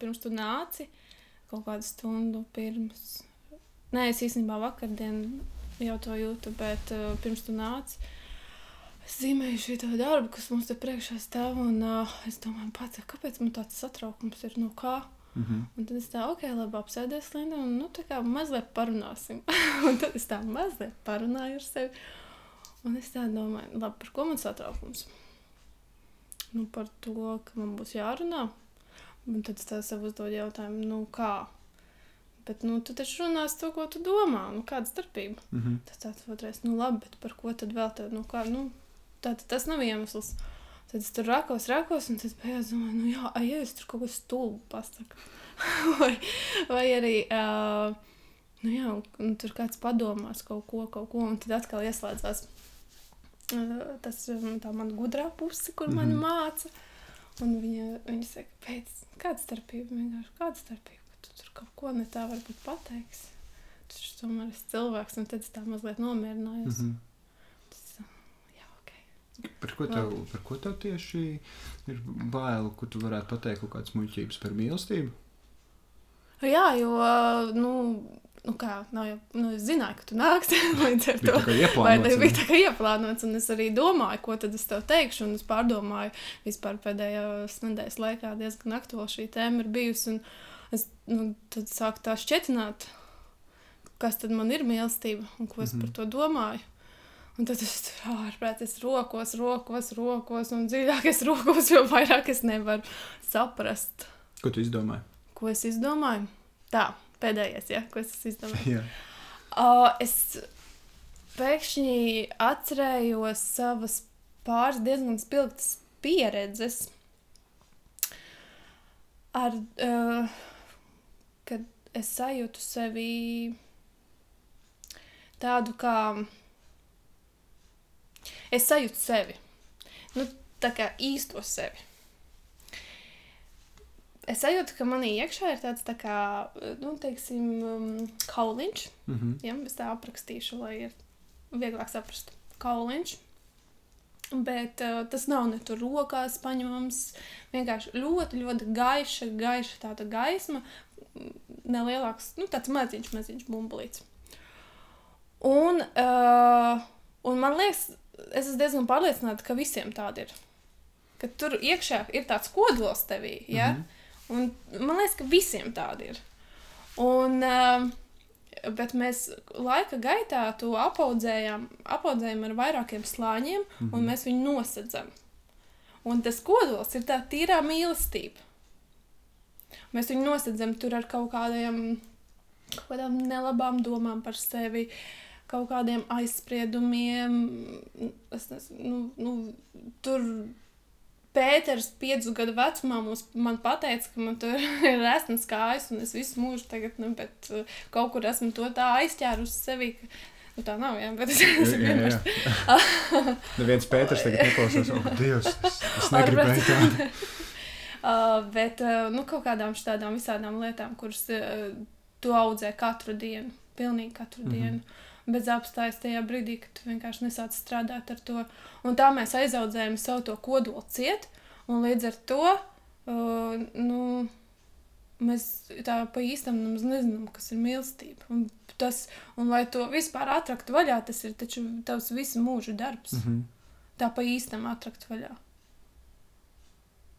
pirms tu nāci, kaut kādu stundu pirms. Nē, es īstenībā vakardien jau to jūtu, bet uh, pirms tu nāci. Es zīmēju šo darbu, kas mums te priekšā stāv, un uh, es domāju, pats, kāpēc man tāds satraukums ir no kā. Mm -hmm. Un tad es tā, ok, labi, apsēdies Linda, un nu, tā kā mazliet parunāsim. un tad es tā mazliet parunāju ar sevi. Un es tā domāju, labi, par ko man satraukums? Nu, par to, ka man būs jārunā. Un tad es sev uzdodu jautājumu, nu kā? Bet, nu, tu taču runāsi to, ko tu domā. Nu, kāda starpība? Mm -hmm. Tas tāds otrais, nu labi, bet par ko tad vēl tad, nu kā, nu, tā, tas nav iemesls. Tad es tur rakos, rakos, un tad beigās domāju, nu jā, ai, ja es tur kaut ko stulbu pasaku. vai, vai arī, uh, nu jā, un, un tur kāds padomās kaut ko, kaut ko, un tad atkal ieslēdzās uh, tas, tā man gudrā puse, kur mm -hmm. man māca. Un viņa, viņa saka, pēc, kāda starpība, vienkārši kāda starpība, ka tu tur kaut ko ne tā varbūt pateiksi. Tas tomēr ir cilvēks, un tad es tā mazliet nomierinājos. Mm -hmm. Tas, jā, ok. Par ko, tev, par ko tev tieši ir bail, ko tu varētu pateikt kaut kādas muļķības par mīlestību? Jā, jo, nu, nu kā, nav jau, nu, es zināju, ka tu nāksi līdz ar to. Vai tas bija tā kā ieplānots, un es arī domāju, ko tad es tev teikšu, un es pārdomāju, vispār pēdējās nedēļas laikā diezgan aktuāli šī tēma ir bijusi, un es nu, tad sāku tā šķietināt, kas tad man ir mīlestība, un ko es mm Mhm. -hmm. par to domāju. Un tad es tur ārprāt, es rokos, rokos, rokos, un dziļāk es rokos, jo vairāk es nevaru saprast, Ko tu izdomāji? ko es izdomāju. Tā, pēdējais, ja, ko es izdomāju. Jā. Uh, es pēkšņi atcerējos savas pāris diezgan spilgtas pieredzes, ar, uh, kad es sajūtu sevi tādu kā. Es sajūtu sevi. Nu, tā kā īsto sevi. Es sajūtu, ka manī iekšā ir tāds tā kā, nu, teiksim, um, kauliņš. Mm -hmm. Ja, es tā aprakstīšu, lai ir vieglāk saprast. Kauliņš. Bet uh, tas nav ne tur rokās paņemams. Vienkārši ļoti, ļoti gaiša, gaiša tāda gaisma. Nelielāks, nu, tāds maziņš, maziņš bumbulīts. Un, uh, un man liekas, es esmu diezgan pārliecināta, ka visiem tāda ir. Ka tur iekšā ir tāds kodols tevī. Ja? Mm. -hmm. Un man liekas, ka visiem tāda ir. Un, uh, bet mēs laika gaitā to apaudzējām, apaudzējām ar vairākiem slāņiem, mm -hmm. un mēs viņu nosedzam. Un tas kodols ir tā tīrā mīlestība. Mēs viņu nosedzam tur ar kaut kādiem, kaut kādām nelabām domām par sevi, kaut kādiem aizspriedumiem. Es nezinu, nu, nu, tur Pēters, piecu gadu vecumā, mums, man teica, ka man tur ir resnas kājas, un es visu mūžu tagad, nu, bet uh, kaut kur esmu to tā aizķērusi sevi. Ka, nu, tā nav, jā, bet es esmu vienkārši jā. Neviens Pēters tagad neklausās. Oh, Dievs, es, es negribēju tādu. Uh, bet uh, nu, kaut kādām tādām visādām lietām, kuras uh, tu audzē katru dienu, pilnīgi katru mm. -hmm. dienu. Bez apstājas tajā brīdī, kad tu vienkārši nesāc strādāt ar to. Un tā mēs aizaudzējam savu to kodolu ciet, un līdz ar to uh, nu, mēs tā pa īstam nemaz nezinām, kas ir mīlestība. Un, tas, un lai to vispār atraktu vaļā, tas ir taču tavs visu mūžu darbs. Mm -hmm. Tā pa īstam atrakt vaļā.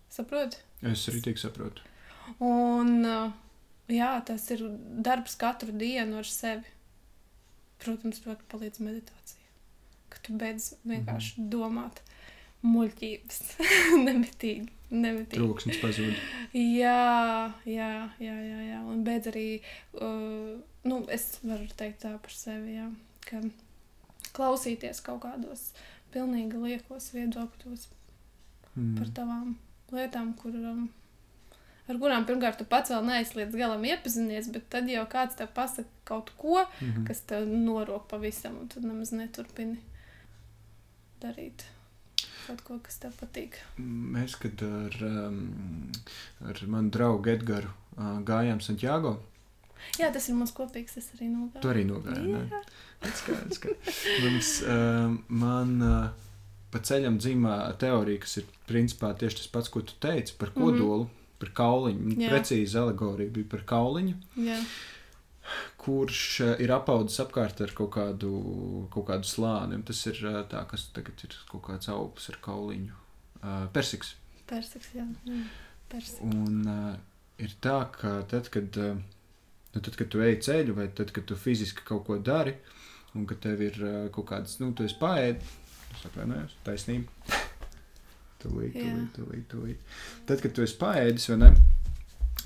Saproti? Es arī tik saprotu. Un, jā, tas ir darbs katru dienu ar sevi. Protams, ļoti palīdz meditācija. Ka tu beidz vienkārši mm -hmm. domāt muļķības. nemitīgi. nemitīgi. Troksnis pazūd. Jā, jā, jā, jā, jā. Un beidz arī, uh, nu, es varu teikt tā par sevi, jā, ka klausīties kaut kādos pilnīgi liekos viedokļos Mm. par tavām lietām, kur, um, ar kurām pirmkārt tu pats vēl neesi līdz galam iepazinies, bet tad jau kāds tev pasaka kaut ko, Mhm. kas tev norok pavisam, un tu nemaz neturpini darīt kaut ko, kas tev patīk. Mēs, kad ar, um, ar manu draugu Edgars uh, gājām Santiago, Jā, tas ir mans kopīgs, es arī tu nogāju. arī nogāji. ne? Skaidrs, ka mums, uh, man uh, pa ceļam dzīmā teorija, kas ir principā tieši tas pats, ko tu teici par kodolu. Mm -hmm. Par kauliņu. Jā. Precīzi alegorija bija par kauliņu, Jā. kurš eh, ir apaudzis apkārt ar kaut kādu, kaut kādu slāni. Tas ir eh, tā, kas tagad ir kaut kāds augsts ar kauliņu. Uh, persiks. Persiks, jā. jā. Persiks. Un uh, ir tā, ka tad, kad, nu, tad, kad tu ej ceļu, vai tad, kad tu fiziski kaut ko dari, un ka tev ir kaut kādas, nu, tu esi paēdis, es atvainojos, taisnība. Tūlīt, tūlīt, tūlīt, tūlīt. Tad, kad tu esi paēdis, vai ne?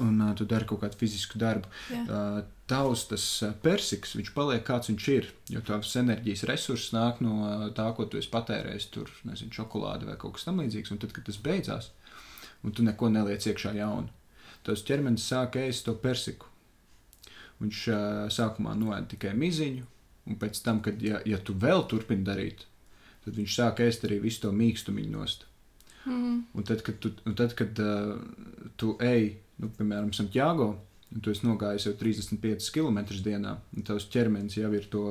Un uh, tu dari kaut kādu fizisku darbu. Uh, tavs tas persiks, viņš paliek kāds viņš ir. Jo tavs enerģijas resurss nāk no uh, tā, ko tu esi patērējis, tur, nezinu, čokolāde vai kaut kas tamlīdzīgs. Un tad, kad tas beidzās, un tu neko neliec iekšā jaunu, tas ķermenis sāk ēst to persiku. Viņš uh, sākumā noēda tikai miziņu, un pēc tam, kad ja, ja tu vēl turpini darīt, tad viņš sāk ēst arī visu to mīkstumiņu nost. Mm. Un tad, kad tu, tad, kad, uh, tu ej, nu, piemēram, Santiago, un tu esi nogājis jau 35 km dienā, un tavs ķermenis jau ir to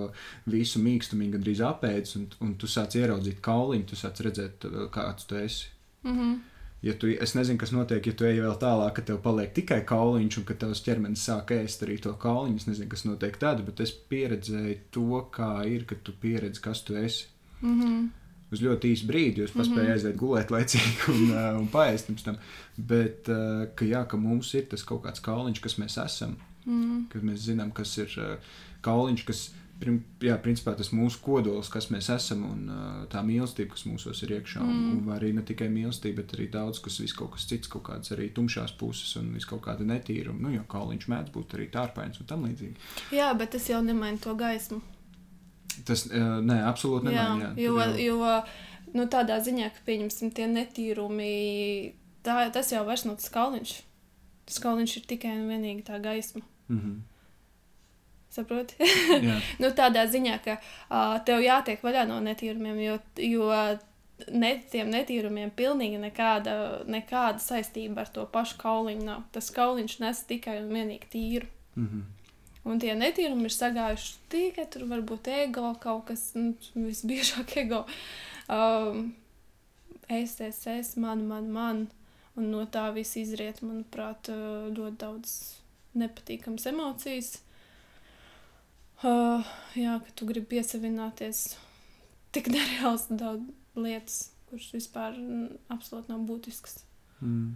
visu mīkstumu gandrīz apēdis, un, un tu sāc ieraudzīt kauliņu, tu sāc redzēt, kāds tu esi. Mm -hmm. Ja tu, es nezinu, kas notiek, ja tu ej vēl tālāk, ka tev paliek tikai kauliņš, un ka tavs ķermenis sāk ēst arī to kauliņu. Es nezinu, kas notiek tad, bet es pieredzēju to, kā ir, kad tu pieredzi, kas tu esi. Mm -hmm. Uz ļoti īsu brīdi jūs paspējat mm -hmm. aiziet gulēt laicīgi un, uh, un paēst pirms tam. Bet, uh, ka, jā, ka mums ir tas kaut kāds kauliņš, kas mēs esam, Mm. kad mēs zinām, kas ir uh, kauliņš, kas, prim, jā, principā tas mūsu kodols, kas mēs esam un uh, tā mīlestība, kas mūsos ir iekšā. Mm. Un, un arī ne tikai mīlestība, bet arī daudz, kas vis kaut kas cits, kaut kādas arī tumšās puses un vis kaut kāda netīruma. Nu, jo kauliņš mēdz būt arī tārpains un tam līdzīgi. Jā, bet tas jau nemaina to gaismu. Tas, uh, nē, absolūti Jā, nemaina. jā. jo, jo nu, tādā ziņā, ka pieņemsim tie netīrumi, tā, tas jau vairs nav tas kauliņš. Tas kauliņš ir tikai un vienīgi tā gaisma. Mhm. Saproti? Jā. nu, tādā ziņā, ka uh, tev jātiek vaļā no netīrumiem, jo, jo ne, tiem netīrumiem pilnīgi nekāda, nekāda saistība ar to pašu kauliņu nav. Tas kauliņš nes tikai un vienīgi tīru. Mhm. Un tie netīrumi ir sagājuši tikai tur, varbūt ego kaut kas, nu, visbiežāk ego. Um, es, es, es, man, man, man. Un no tā viss izriet, manuprāt, uh, ļoti daudz nepatīkamas emocijas. Uh, jā, ka tu gribi piesavināties tik nereāls daudz lietas, kuras vispār absolūti nav būtiskas. Mm.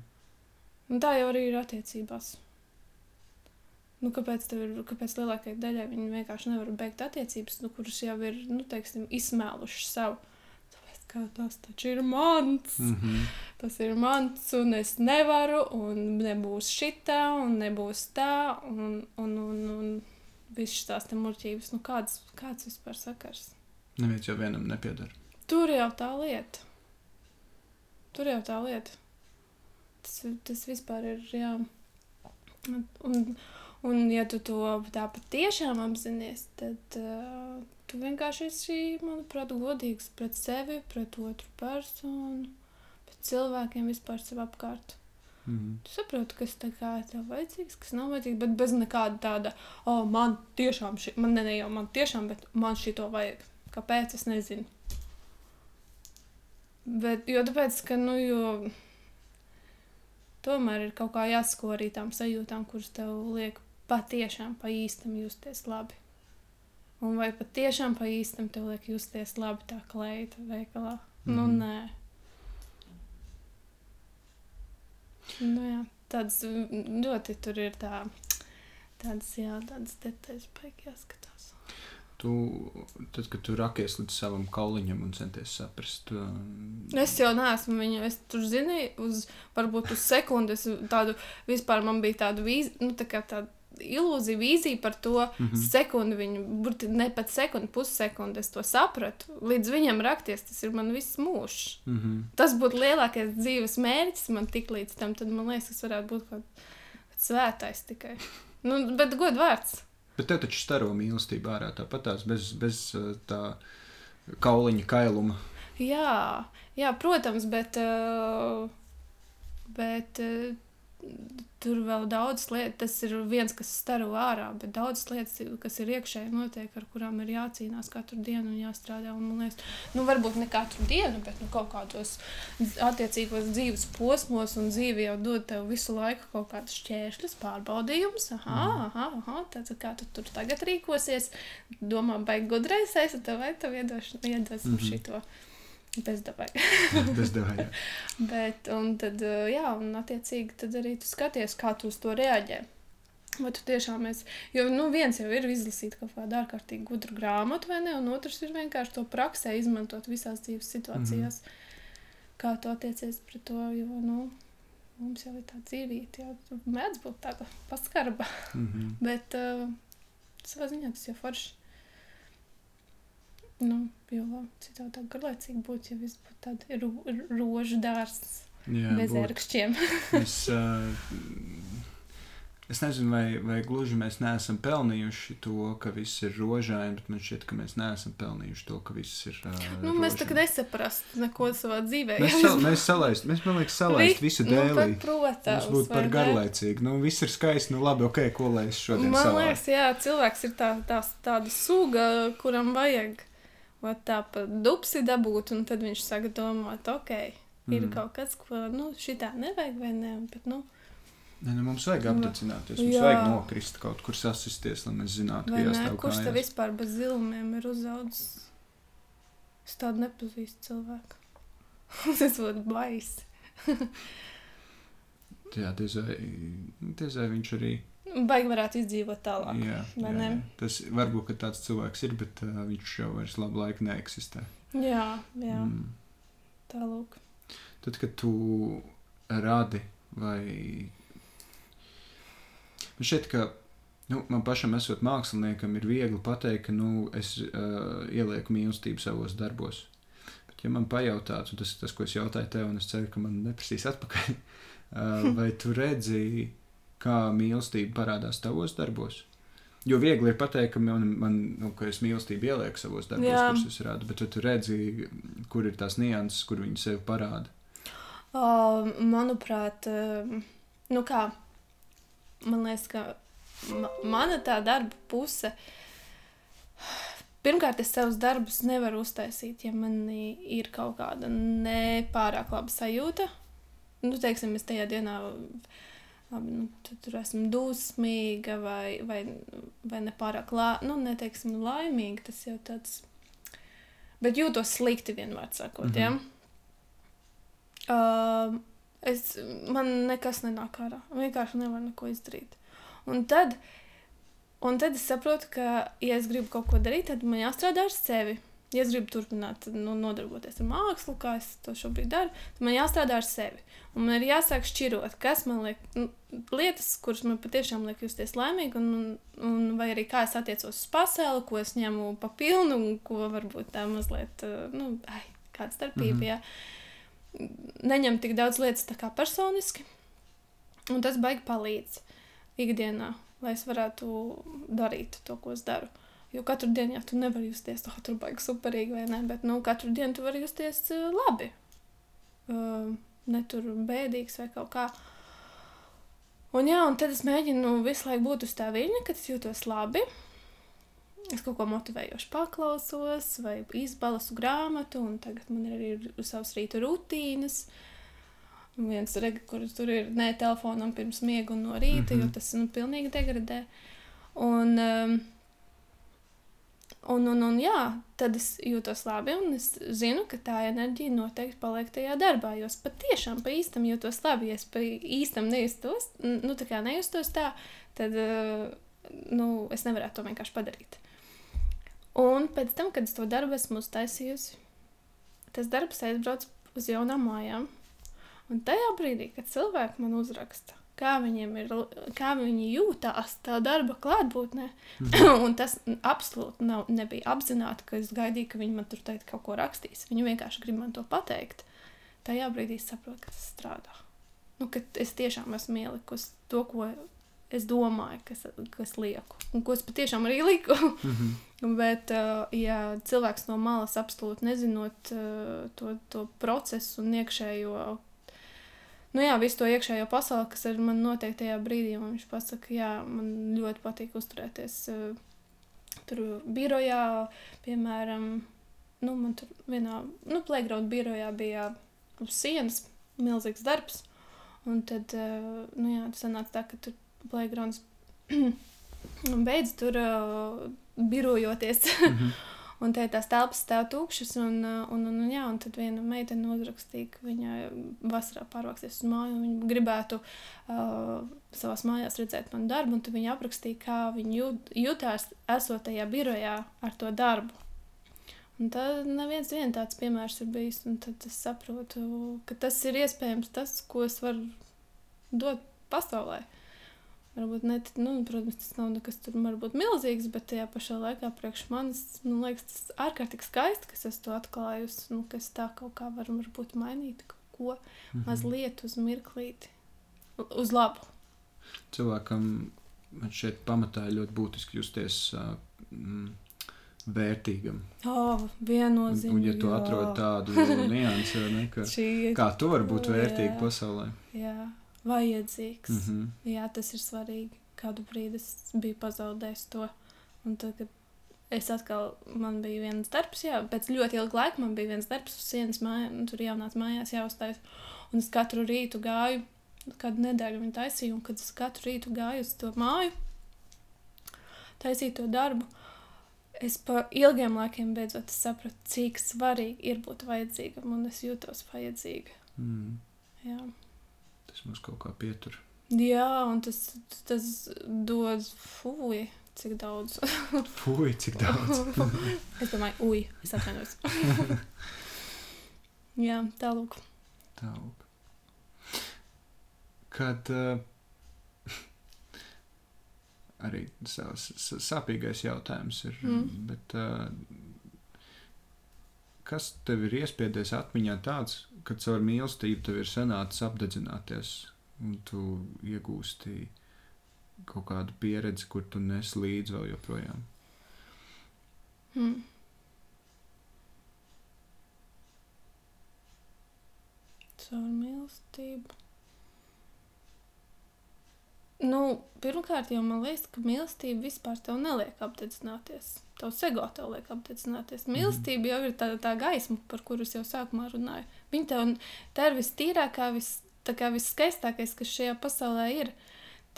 Un tā jau arī ir attiecībās. Nu, kāpēc ir, kāpēc lielākajai daļai viņi vienkārši nevar beigt attiecības, nu, kuras jau ir, nu, teiksim, izsmēlušas savu? Tāpēc, ka tas taču ir mans, mm. Mhm. tas ir mans, un es nevaru, un nebūs šitā, un nebūs tā, un, un, un, un viss tās te muļķības, nu, kāds, kāds vispār sakars? Neviens jau vienam nepiedara. Tur jau tā lieta. Tur jau tā lieta. Tas, tas vispār ir. Jā. Un, un, ja tu to tā patiešām apzinājies, tad uh, tu vienkārši esi, manuprāt, godīgs pret sevi, pret otru personu, pret cilvēkiem vispār sev apkārt. Mm. Tu saproti, kas tev vajadzīgs, kas nav vajadzīgs, bet bez nekāda tāda, oh, man tiešām šī, man ne, ne jau man tiešām, bet man šī to vajag. Kāpēc? Es nezinu. Bet, jo tāpēc, ka, nu, jo tomēr ir kaut kā jāsako arī tām sajūtām, kuras tev liek patiešām pa īstam justies labi. Un vai patiešām pa īstam tev liek justies labi tā kleita veikalā? Mm. Nu, Mhm. nē. Nu, jā, tādas mm, ļoti tur ir tā, tādas, jā, tādas detaļas, baigi jāskatās. Tu, tad, kad tu rakies līdz savam kauliņam un centies saprast, um, Es jau neesmu viņu, es tur zināju, uz varbūt uz sekundi, es tādu, vispār man bija tāda vīzija, nu, tā kā tāda ilūzija, vīzija par to mm. -hmm. sekundi, viņu, burti ne pat sekundi, pussekundi, es to sapratu. Līdz viņam rakties, tas ir man viss mūžs. mm -hmm. Tas būtu lielākais dzīves mērķis man tik līdz tam, tad man liekas, tas varētu būt kaut kāds svētais tikai. Nu, bet god vārds. bet tev taču staro mīlestība ārā tāpat tās bez, bez uh, tā kauliņa kailuma. Jā, jā protams, bet, uh, bet uh, tur vēl daudz lietas, tas ir viens, kas staro ārā, bet daudz lietas, kas ir iekšēji notiek, ar kurām ir jācīnās katru dienu un jāstrādā. Un, man liekas, nu, varbūt ne katru dienu, bet nu, kaut kādos attiecīgos dzīves posmos, un dzīve jau dod tev visu laiku kaut kādus šķēršļus, pārbaudījumus. Aha, mm. aha, aha tāds, kā tu tur tagad rīkosies, domā, baigi gudrais, es tev vai tev iedosim mm -hmm. šito. Bezdevai. Bezdevai. Bet, un tad, jā, un attiecīgi tad arī tu skaties, kā tu uz to reaģē. Vai tu tiešām esi. Jo nu, viens jau ir izlasīt kaut kādu ārkārtīgi gudru grāmatu, vai ne? Un otrs ir vienkārši to praksē izmantot visās dzīves situācijās. Mm -hmm. Kā tu attiecies pret to, jo nu, mums jau ir tā dzīvība, jau mēdz būt tāda paskarba. Mm -hmm. Bet uh, savā ziņā tas jau forši. Nu, jo citādi tā garlaicīgi būtu, ja viss būtu tāds ro rožu dārsts Jā, bez būt. ērkšķiem. es, uh, es nezinu, vai, vai gluži mēs neesam pelnījuši to, ka viss ir rožaini, bet man šķiet, ka mēs neesam pelnījuši to, ka viss ir. Uh, nu, mēs tā kā nesaprastu neko savā dzīvē. Mēs, sal, mēs salaist, mēs man liekas, salaist visu nu, dēlī. Nu, protams. Mums būtu par garlaicīgi. Nu, viss ir skaisti, nu labi, ok, ko lai es šodien Man salāju. liekas, jā, cilvēks ir tā, tā, tāda suga, kuram vajag tā pa dupsi dabūt, un tad viņš saka domāt, ok, ir mm. kaut kas, ko, nu, šitā nevajag vai ne, bet, nu. Ne, nu mums vajag apdedzināties, mums jā. vajag nokrist kaut kur sasisties, lai mēs zinātu, jāstāv kājās. Kurš te vispār bez zilumiem ir uzaudzis? Es tādu nepazīstu cilvēku. Tas būtu baisi. jā, diez vai, diez vai viņš arī Baigi varētu izdzīvot tālāk. Jā, jā, jā. Tas varbūt tāds cilvēks ir, bet uh, viņš jau vairs labu laiku neeksistē. Jā, jā. Mm. tālāk. Tad, kad tu radi vai. Man šķiet, ka nu, man pašam, esot māksliniekam, ir viegli pateikt, ka nu, es uh, ielieku mīlestību savos darbos. Bet, ja man pajautātu, un tas ir tas, ko es jautāju tev, un es ceru, ka man neprasīs atpakaļ, uh, vai tu redzēji kā mīlestība parādās tavos darbos. Jo viegli ir pateikt, ka, man, man, nu, ka es mīlestību ielieku savos darbos, Jā. kurus es rādu, bet tu redzi, kur ir tās nianses, kur viņi sev parāda. Uh, manuprāt, uh, nu kā, man liekas, ka ma mana tā darba puse. Pirmkārt, es savus darbus nevaru uztaisīt, ja man ir kaut kāda nepārāk laba sajūta. Nu, teiksim, es tajā dienā uh, labi, nu, tur esmu dusmīga vai, vai, vai nepārāk la, nu, neteiksim, laimīga. Tas jau tāds. Bet jūtos slikti vienmēr sakot. Mm -hmm. ja? uh, es, man nekas nenāk ārā. Vienkārši nevaru neko izdarīt. Un tad, un tad es saprotu, ka, ja es gribu kaut ko darīt, tad man jāstrādā ar sevi ja es gribu turpināt nu, nodarboties ar mākslu, kā es to šobrīd daru, tad man jāstrādā ar sevi. Un man ir jāsāk šķirot, kas man liek, nu, lietas, kuras man patiešām liek justies laimīgi, un, un vai arī kā es attiecos uz pasauli, ko es ņemu pa pilnu, un ko varbūt tā mazliet, nu, ai, kāda starpība. Mm -hmm. Jā. Neņem tik daudz lietas tā kā personiski, un tas baigi palīdz ikdienā, lai es varētu darīt to, ko es daru. Jo katru dienu jau tu nevari justies tā, tur baigi superīgi vai ne, bet nu, katru dienu tu vari justies uh, labi. Uh, ne tur bēdīgs vai kaut kā. Un, jā, un tad es mēģinu visu laiku būt uz tā viļņa, kad es jūtos labi. Es kaut ko motivējoši paklausos, vai izbalasu grāmatu, un tagad man ir arī savs rīta rutīnas. Un viens rega, kur tur ir ne telefonam pirms miega un no rīta, mm -hmm. jo tas nu, pilnīgi degradē. Un, um, Un, un, un jā, tad es jūtos labi, un es zinu, ka tā enerģija noteikti paliek tajā darbā. Jo es patiešām pa īstam jūtos labi. Ja es pa īstam nejustos, nu, tā kā nejustos tā, tad nu, es nevarētu to vienkārši padarīt. Un pēc tam, kad es to darbu esmu uztaisījusi, tas darbs aizbrauc uz jaunām mājām. Un tajā brīdī, kad cilvēki man uzraksta, kā ir, kā viņi jūtās tā darba klātbūtnē. Un tas absolūti nav, nebija apzināti, ka es gaidīju, ka viņi man tur teikt kaut ko rakstīs. Viņi vienkārši grib man to pateikt. Tajā brīdī es saprotu, ka tas strādā. Nu, es tiešām esmu ielikusi to, ko es domāju, kas, kas lieku. Un ko es patiešām arī liku. mm -hmm. Bet, uh, ja cilvēks no malas absolūti nezinot uh, to, to procesu un iekšējo nu jā, visu to iekšējo pasauli, kas ar mani notiek tajā brīdī. Un viņš pasaka, jā, man ļoti patīk uzturēties uh, tur birojā, piemēram, nu, man tur vienā, nu, playground birojā bija uz sienas milzīgs darbs. Un tad, uh, nu jā, tas sanāca tā, ka tur playgrounds beidz tur uh, birojoties. mm -hmm. Un te tās telpas stāv tukšas, un, uh, un, un, un, jā, un tad viena meitene uzrakstīja, ka viņa vasarā pārvāksies uz māju, un viņa gribētu uh, savā mājās redzēt manu darbu, un viņa aprakstīja, kā viņa jūt, jutās esot tajā birojā ar to darbu. Un tad neviens vien tāds piemērs ir bijis, un tad es saprotu, ka tas ir iespējams tas, ko es varu dot pasaulē. Uh, Varbūt ne, nu, protams, tas nav nekas tur varbūt milzīgs, bet tajā pašā laikā priekš manis, man liekas, tas ārkārtīgi skaisti, ka es to atklājusi, nu, ka es tā kaut kā varu varbūt mainīt kaut ko -hmm. mazliet uz mirklīti, uz labu. Cilvēkam man šeit pamatā ir ļoti būtiski justies uh, mm, vērtīgam. Oh, viennozīmīgi. Un, ja tu atrod tādu niansu, ne, ka, Šī... kā tu vari būt vērtīga pasaulē. Jā vajadzīgs. Mm -hmm. Jā, tas ir svarīgi. Kādu brīdi es biju pazaudējis to. Un tagad es atkal, man bija viens darbs, jā, pēc ļoti ilga laika man bija viens darbs uz sienas mājā, un tur jaunāts mājās jāuzstājas. Un es katru rītu gāju, kādu nedēļu viņa taisīja, un kad es katru rītu gāju uz to māju, taisīju to darbu. Es pa ilgiem laikiem beidzot sapratu, cik svarīgi ir būt vajadzīgam, un es jūtos vajadzīga. Mm. Jā. Tas mums kaut kā pietur. Jā, un tas, tas dod fuji, cik daudz. fuji, cik daudz. es domāju, ui, es atvainojos. Jā, tālūk. Tālūk. Kad uh, arī savs sāpīgais jautājums ir, mm. bet uh, kas tev ir iespiedies atmiņā tāds, kad caur mīlestību tev ir sanācis apdedzināties, un tu iegūsti kaut kādu pieredzi, kur tu nes līdzi vēl joprojām. Hmm. Caur mīlestību. Nu, pirmkārt, jau man liekas, ka mīlestība vispār tev neliek apdedzināties. Tavs ego tev liek apdedzināties. Mhm. Mīlestība jau ir tā, tā gaisma, par kuru es jau sākumā runāju. Viņa tev tā ir vistīrākā, vis, viskaistākais, kas šajā pasaulē ir.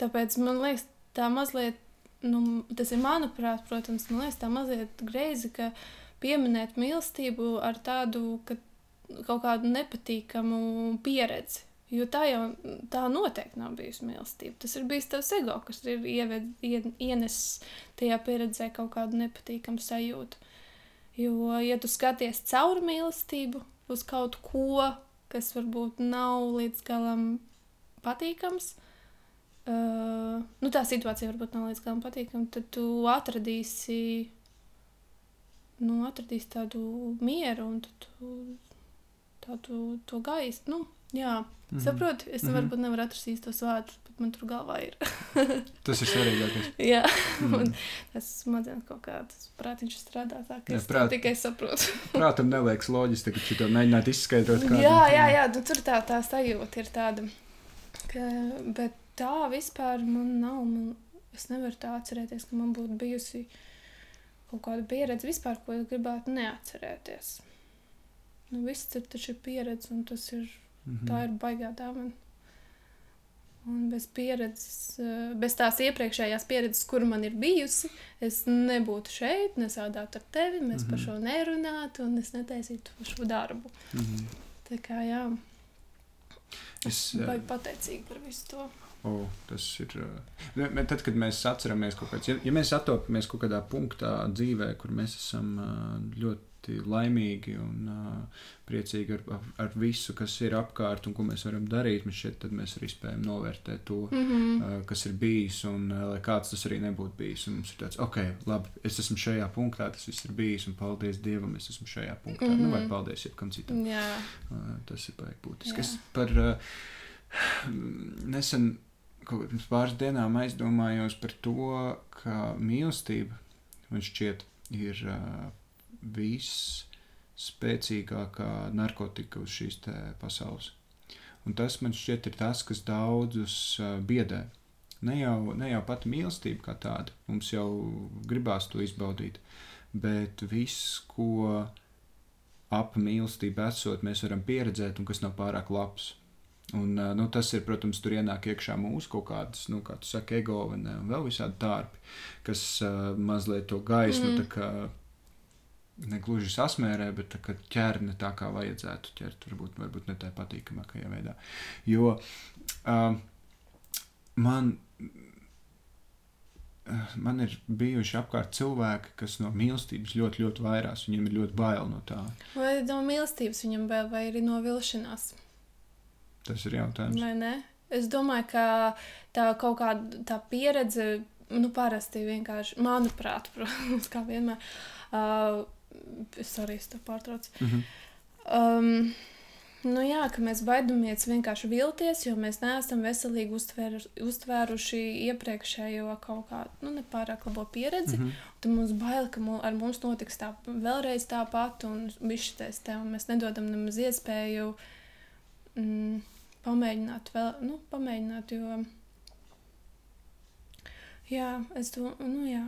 Tāpēc man liekas, tā mazliet, nu, tas ir manuprāt, protams, man liekas, tā mazliet greizi, ka pieminēt mīlestību ar tādu, ka kaut kādu nepatīkamu pieredzi Jo tā jau tā noteikti nav bijusi mīlestība. Tas ir bijis tavs ego, kas ir ieved, ien, ienesis tajā pieredzē kaut kādu nepatīkamu sajūtu. Jo, ja tu skaties caur mīlestību uz kaut ko, kas varbūt nav līdz galam patīkams, uh, nu tā situācija varbūt nav līdz galam patīkama, tad tu atradīsi, nu, atradīsi tādu mieru un tu, tādu to gaisu. Nu, Jā, mm -hmm. saprotu. Es mm -hmm. varbūt nevaru atrast īstos vārdus, bet man tur galvā ir. tas ir svarīgākais. Jā, mm. -hmm. tas smadzenes kaut kā tas prātiņš strādā tā, ka jā, es prāt, tikai saprotu. prātam neliekas loģiski, ka šito mēģināt izskaidrot. Kādam. Jā, jā, jā, nu, tur tā, tā sajūta ir tāda. Ka, bet tā vispār man nav. Man, es nevaru tā atcerēties, ka man būtu bijusi kaut kāda pieredze vispār, ko es gribētu neatcerēties. Nu, viss ir taču pieredze, un tas ir Mm -hmm. Tā ir baigā dāvana. Un bez pieredzes, eh, bez tās iepriekšējās pieredzes, kur man ir bijusi, es nebūtu šeit, nesādātu ar tevi, mēs mm -hmm. par mhm. šo nerunātu un es netaisītu šo darbu. Mm -hmm. Tā kā jā, es esmu uh, pateicīga par visu to. Oh, tas ir. Uh, tad, kad mēs atceramies kaut kādā, ja, ja mēs atopamies kaut kādā punktā dzīvē, kur mēs esam ļoti ļoti laimīgi un uh, priecīgi ar, ar, visu, kas ir apkārt un ko mēs varam darīt. Mēs šeit mēs arī spējam novērtēt to, mm -hmm. uh, kas ir bijis un uh, lai kāds tas arī nebūtu bijis. Un mums ir tāds, ok, labi, es esmu šajā punktā, tas viss ir bijis un paldies Dievam, es esmu šajā punktā. Mm -hmm. nu, vai mhm. paldies jebkam citam. Jā. Uh, tas ir baigi būtiski. Es par uh, nesen kaut kādā pāris dienām aizdomājos par to, ka mīlestība man šķiet ir uh, visspēcīgākā narkotika uz šīs pasaules. Un tas man šķiet ir tas, kas daudzus biedē. Ne jau, ne jau pati mīlestība kā tāda, mums jau gribās to izbaudīt, bet viss, ko ap mīlestību esot, mēs varam pieredzēt, un kas nav pārāk labs. Un, nu, tas ir, protams, tur ienāk iekšā mūsu kaut kādas, nu, kā tu saki, ego un, un vēl visādi tārpi, kas uh, mazliet to gaismu mm. tā kā ne gluži sasmērē, bet tā, ķer ne tā, kā vajadzētu ķert, varbūt, varbūt ne tā patīkamākajā veidā. Jo uh, man man ir bijuši apkārt cilvēki, kas no mīlestības ļoti, ļoti vairās. Viņiem ir ļoti bail no tā. Vai no mīlestības viņam bail, vai arī no vilšanās? Tas ir jautājums. Vai ne? Es domāju, ka tā kaut kāda tā pieredze, nu, parasti vienkārši, manuprāt, protams, kā vienmēr, uh, es arī to pārtraucu. Mm -hmm. um, Nu jā, ka mēs baidamies vienkārši vilties, jo mēs neesam veselīgi uztvēru, uztvēruši iepriekšējo kaut kādu nu, nepārāk labo pieredzi. Mm -hmm. Tad mums bail, ka mūs, ar mums notiks tā vēlreiz tāpat, un bišķities te, un mēs nedodam nemaz iespēju mm, pamēģināt vēl, nu, pamēģināt, jo, jā, es domāju, nu jā,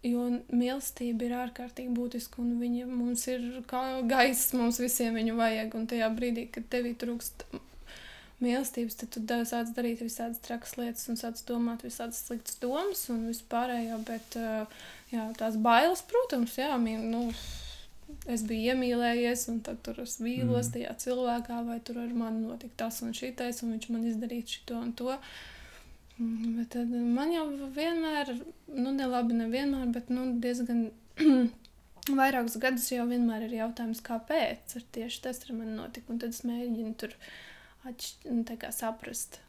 Jo mīlestība ir ārkārtīgi būtiska, un viņa mums ir kā gaisa, mums visiem viņu vajag. Un tajā brīdī, kad tevī trūkst mīlestības, tad tu sāc darīt visādas trakas lietas, un sāc domāt visādas sliktas domas un vispārējo. Bet jā, tās bailes, protams, jā, nu, es biju iemīlējies, un tad tur es vīlos mm. tajā cilvēkā, vai tur ar mani notika tas un šitais, un viņš man izdarīja šo un to. Mm, bet tad man jau vienmēr, nu, ne labi, nevienmēr, bet nu, diezgan vairākus gadus jau vienmēr ir jautājums, kāpēc ar tieši tas ar mani notika. Un tad es mēģinu tur atšķirt, nu, saprast,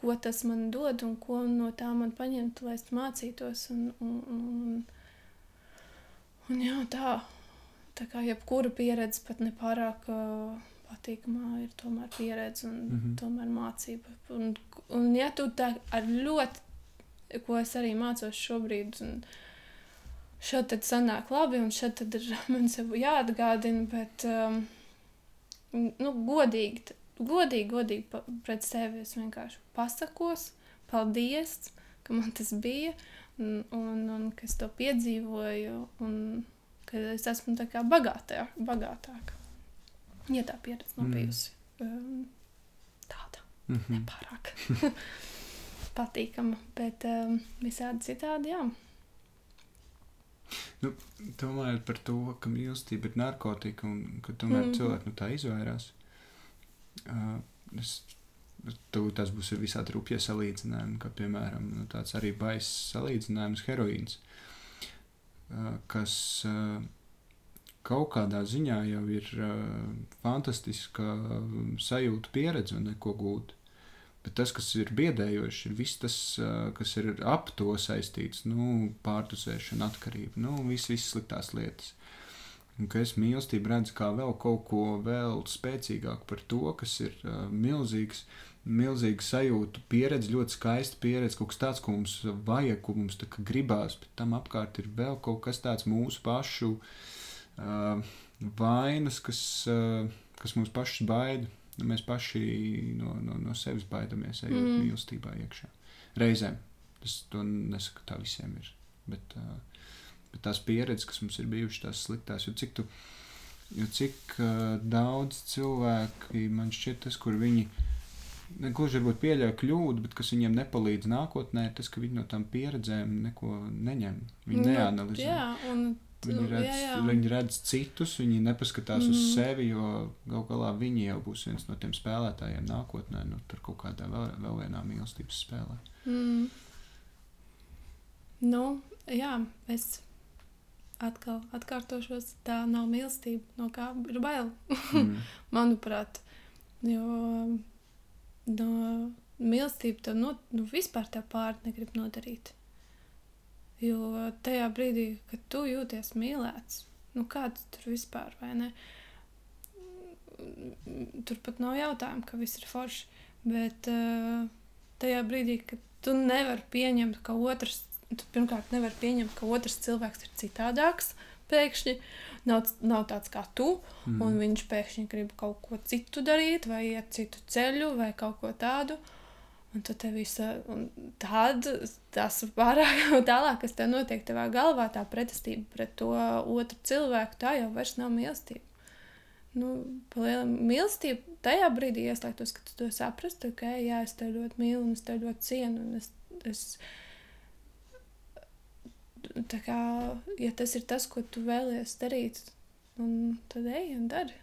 ko tas man dod un ko no tā man paņemt, lai es mācītos. Un, un, un, un jā, tā, tā kā jebkura pieredze pat nepārāk. Uh, patīkamā ir tomēr pieredze un mm -hmm. tomēr mācība. Un, un ja tu tā ar ļoti, ko es arī mācos šobrīd, un šeit tad sanāk labi, un šeit tad ir man sev jāatgādina, bet um, nu, godīgi, godīgi, godīgi pret sevi es vienkārši pasakos, paldies, ka man tas bija, un, un, un ka es to piedzīvoju, un ka es esmu tā kā bagātāka. bagātāka. Ja tā pieredze nav mm. bijusi um, tāda mm -hmm. nepārāk patīkama, bet um, visādi citādi, jā. Nu, domājot par to, ka mīlestība ir narkotika un ka tomēr mm. cilvēki no tā izvairās. Uh, es, tas būs visādi rupji salīdzinājumi, kā piemēram nu, tāds arī baisa salīdzinājums heroīns, uh, kas uh, kaut kādā ziņā jau ir uh, fantastiska sajūta, pieredze un neko gūt. Bet tas, kas ir biedējoši, ir viss tas, uh, kas ir ap to saistīts, nu, pārdusēšana, atkarība, nu, visas vis sliktās lietas. Un ka es mīlestību redzu kā vēl kaut ko vēl spēcīgāku par to, kas ir uh, milzīgs, milzīga sajūta, pieredze, ļoti skaista pieredze, kaut kas tāds, ko mums vajag, ko mums gribās, bet tam apkārt ir vēl kaut kas tāds mūsu pašu uh, vainas, kas, kas mūs pašus baida. Nu, mēs paši no, no, no sevis baidamies, ejot mm. mīlestībā iekšā. Reizēm tas nesaka, ka tā visiem ir. Bet, bet tās pieredzes, kas mums ir bijušas, tās sliktās, jo cik, tu, jo cik daudz cilvēki man šķiet, tas, kur viņi gluži varbūt pieļauj kļūdu, bet kas viņiem nepalīdz nākotnē, tas, ka viņi no tām pieredzēm neko neņem. Viņi nu, neanalizē. Jā, un Viņi nu, redz, jā, jā. viņi redz citus, viņi nepaskatās mm. uz sevi, jo gal galā viņi jau būs viens no tiem spēlētājiem nākotnē, nu, tur kaut kādā vēl, vēl vienā mīlestības spēlē. Mm. Nu, jā, es atkal atkārtošos, tā nav mīlestība, no kā ir bail. mm. Manuprāt, jo no mīlestība tev no, nu, vispār tev pāri negrib nodarīt. Jo tajā brīdī, kad tu jūties mīlēts, nu kāds tur vispār vai ne? Tur pat nav jautājumu, ka viss ir forši. Bet uh, tajā brīdī, kad tu nevari pieņemt, ka otrs, tu pirmkārt nevari pieņemt, ka otrs cilvēks ir citādāks pēkšņi. Nav, nav tāds kā tu, Mm. un viņš pēkšņi grib kaut ko citu darīt, vai iet citu ceļu, vai kaut ko tādu. Un tad tev visa, un tad tas pārāk tālāk, kas tev notiek tavā galvā, tā pretestība pret to otru cilvēku, tā jau vairs nav mīlestība. Nu, paliela mīlestība tajā brīdī ieslēgtos, ka tu to saprastu, ka, jā, es tevi ļoti mīlu, un es tevi ļoti cienu, un es, es tā kā, ja tas ir tas, ko tu vēlies darīt, un tad ej un dari.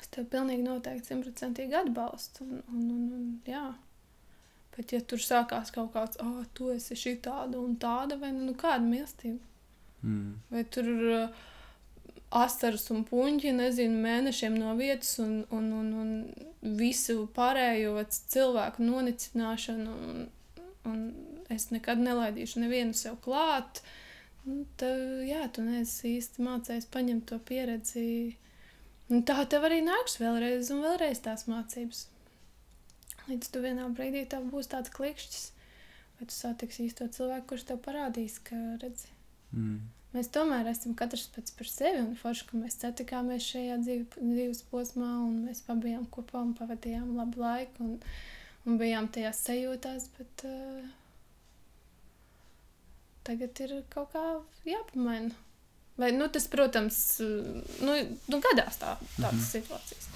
Es tev pilnīgi noteikti simtprocentīgi atbalstu. Un, un, un, un, jā. Bet, ja tur sākās kaut kāds, ah, oh, tu esi šī tāda un tāda, vai nu kāda mīlestība, Mm. vai tur uh, asaras un puņķi, nezinu, mēnešiem no vietas un, un, un, un visu pārējo cilvēku nonicināšanu, un, un es nekad nelaidīšu nevienu sev klāt. Nu, tev, jā, tu neesi īsti mācījies paņemt to pieredzi. Un tā tev arī nāks vēlreiz un vēlreiz tās mācības. Līdz tu vienā brīdī tev būs tāds klikšķis, vai tu satiksi īsto cilvēku, kurš tev parādīs, ka redzi. Mm. Mēs tomēr esam katrs pats par sevi, un forši, ka mēs satikāmies šajā dzīve, dzīves posmā, un mēs bijām kopā un pavadījām labu laiku, un, un bijām tajās sajūtās, bet uh, tagad ir kaut kā jāpamaina. Vai, nu, tas, protams, nu, nu gadās tā, tādas Mhm. mhm. situācijas.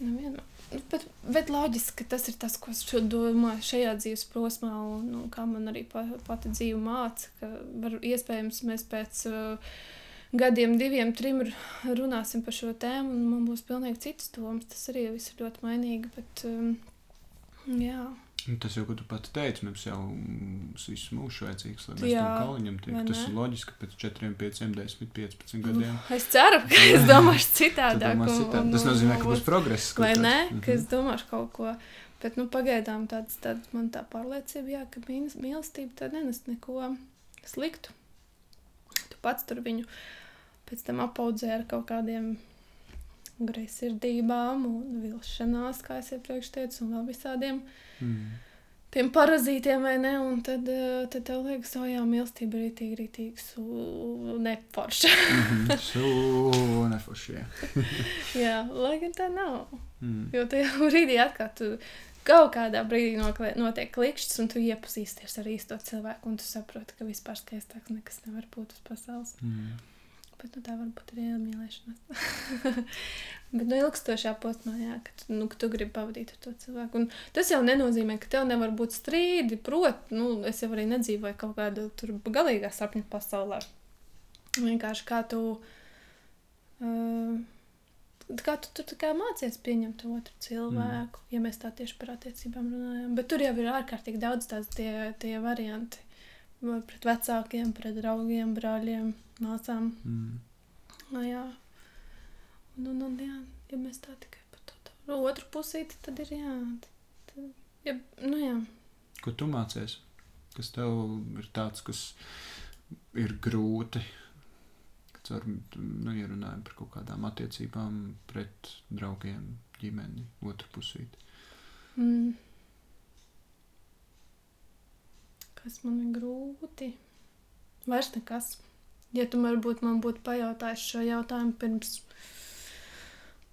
Nu, vienmēr. Nu, Bet, bet loģiski, ka tas ir tas, ko es domāju šajā dzīves posmā, un, un kā man arī pa, pati dzīve māca, ka var, iespējams mēs pēc uh, gadiem, diviem, trim runāsim par šo tēmu, un man būs pilnīgi citas domas. Tas arī viss ir ļoti mainīgi, bet um, jā, Tas jau, ko tu pati teici, mums jau mm, visu mūžu vajadzīgs, lai mēs Jā, tam kauliņam tiktu. Tas ir loģiski, pēc 4, 5, 10, 15 gadiem. es ceru, ka es domāšu citādāk. domās citādi. un- Tas nozīmē, ka būs progress. Vai ne? Mhm. Ka es domāšu kaut ko. Bet nu, pagaidām tāds, tāds man tā pārliecība, jā, ka mīl- mīlestība tā nenes neko sliktu. Tu pats tur viņu pēc tam apaudzē ar kaut kādiem greizsirdībām un vilšanās, kā es iepriekš teicu, un vēl visādiem Mm. tiem parazītiem, vai ne? Un tad, eh, tad tev liekas, o jā, mīlestība ir rītīgi, rītīgi su... neforša. Mhm. Su, nefušie. jā, lai gan tā nav. Mm. Jo tajā brīdī atkal tu kaut kādā brīdī notiek klikšķis, un tu iepazīsties ar īsto cilvēku, un tu saproti, ka vispār skaistāks nekas nevar būt uz pasaules. Mm. Bet nu, tā varbūt ir iemīlēšanās. Bet nu, ilgstošā posmā, jā, ka tu, nu, ka tu gribi pavadīt ar to cilvēku. Un tas jau nenozīmē, ka tev nevar būt strīdi. Protams, nu, es jau arī nedzīvoju kaut kādā tur galīgā sapņu pasaulē. Vienkārši kā tu. Uh, Kā tu tur kā mācies pieņemt otru cilvēku, mm. ja mēs tā tieši par attiecībām runājam. Bet tur jau ir ārkārtīgi daudz tās tie, tie varianti. Pret vecākiem, pret draugiem, brāļiem, māsām. Mm. Nu, jā. Un, un, un, jā, ja mēs tā tikai par to tādu otru pusīti, tad ir jā. Tad, ja, nu, jā. Ko tu mācies? Kas tev ir tāds, kas ir grūti? Caur, nu, ja runājam par kaut kādām attiecībām pret draugiem, ģimeni, otru pusīti. Mm. Kas man ir grūti? Vairs nekas. Ja tu varbūt man būtu pajautājis šo jautājumu pirms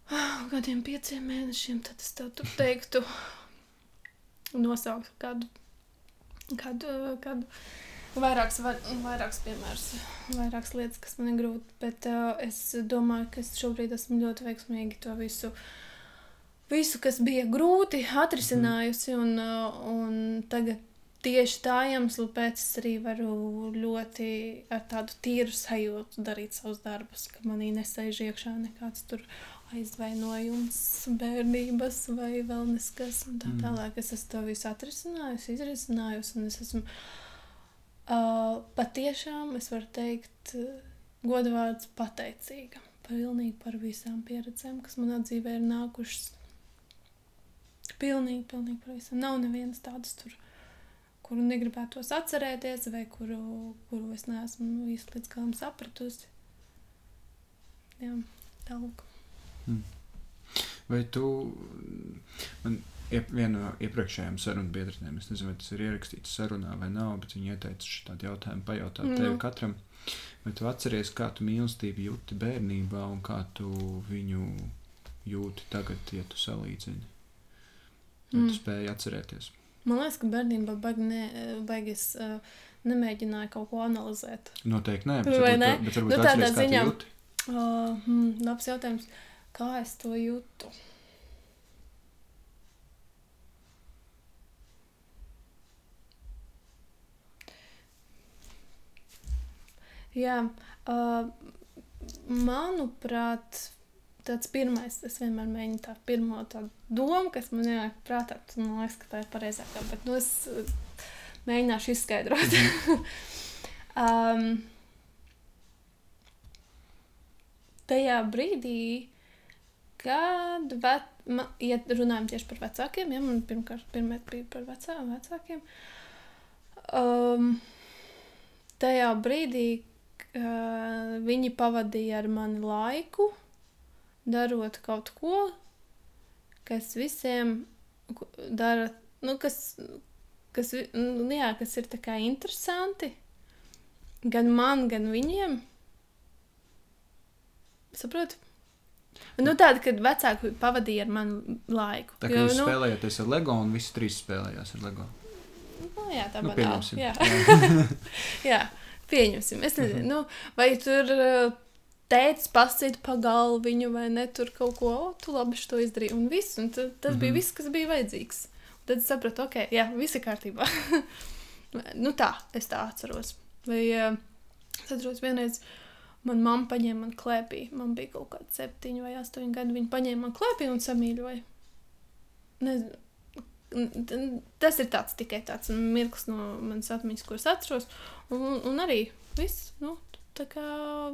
ah, gadiem, pieciem mēnešiem, tad es tev teiktu, nosaukt kādu, kādu, kādu vairākus, vairākus piemērus, vairākas lietas, kas man ir grūti. Bet uh, es domāju, ka es šobrīd esmu ļoti veiksmīgi to visu visu, kas bija grūti, atrisinājusi. Un, uh, un tagad tieši tā iemesla pēc es arī varu ļoti ar tādu tīru sajūtu darīt savus darbus, ka manī nesēž iekšā nekāds tur aizvainojums, bērnības vai vēl neskas un tā Mm. tālāk. Es esmu to visu atrisinājusi, izrisinājusi un es esmu uh, patiešām, es varu teikt, godvārds pateicīga. Pilnīgi par visām pieredzēm, kas manā dzīvē ir nākušas. Pilnīgi, pilnīgi par visam. Nav nevienas tādas tur, kuru negribētos atcerēties, vai kuru, kuru es neesmu īsti līdz galam sapratusi. Jā, tālāk. Vai tu, man iep, viena no iepriekšējām sarunu biedriem. Es nezinu, vai tas ir ierakstīts sarunā vai nav, bet viņi ieteica šādu jautājumu pajautāt mm. tevi katram. Vai tu atceries, kā tu mīlestību jūti bērnībā un kā tu viņu jūti tagad, ja tu salīdzini? Vai mm. tu spēji atcerēties? Man liekas, ka bērnībā baigi ne, baigies, uh, nemēģināja kaut ko analizēt. Noteikti nē, bet varbūt, ne? bet varbūt nu, tādā ziņā. Uh, hmm, labs jautājums. Kā es to jūtu? Jā, uh, manuprāt, tāds pirmais, es vienmēr mēģinu tā pirmo tādu domu, kas man ienāk prātā, man liekas, ka tā ir pareizākā, bet nu es uh, mēģināšu izskaidrot. um, tajā brīdī, kad, vet, ma, ja runājam tieši par vecākiem, ja man pirmkārt pirmie bija par vecā, vecākiem, um, tajā brīdī, uh, viņi pavadīja ar mani laiku, darot kaut ko, kas visiem dara, nu, kas, kas, nu, jā, kas ir interesanti gan man, gan viņiem. Saprotu? Nu, tāda, kad vecāki pavadīja ar mani laiku. Tā kā jo, jūs nu, spēlējāties ar LEGO un visi trīs spēlējās ar LEGO. Nu, jā, tā nu, pieņemsim. Jā. jā, pieņemsim. Es nezinu, mm -hmm. nu, vai tur tēvs pasīt pa galviņu vai ne tur kaut ko, o, tu labi to izdarīji. Un viss, un tas mm -hmm. bija mhm. viss, kas bija vajadzīgs. Un tad es sapratu, ok, jā, viss ir kārtībā. nu tā, es tā atceros. Vai uh, es atceros vienreiz. Manā mamma paņēma man klēpī. Man bija kaut kāda septiņi vai astoņi gadi. Viņa paņēma man klēpī un samīļoja. Nezinu. Tas ir tāds tikai tāds mirklis no manas atmiņas, kuras atceros. Un, un arī viss. Nu, tā kā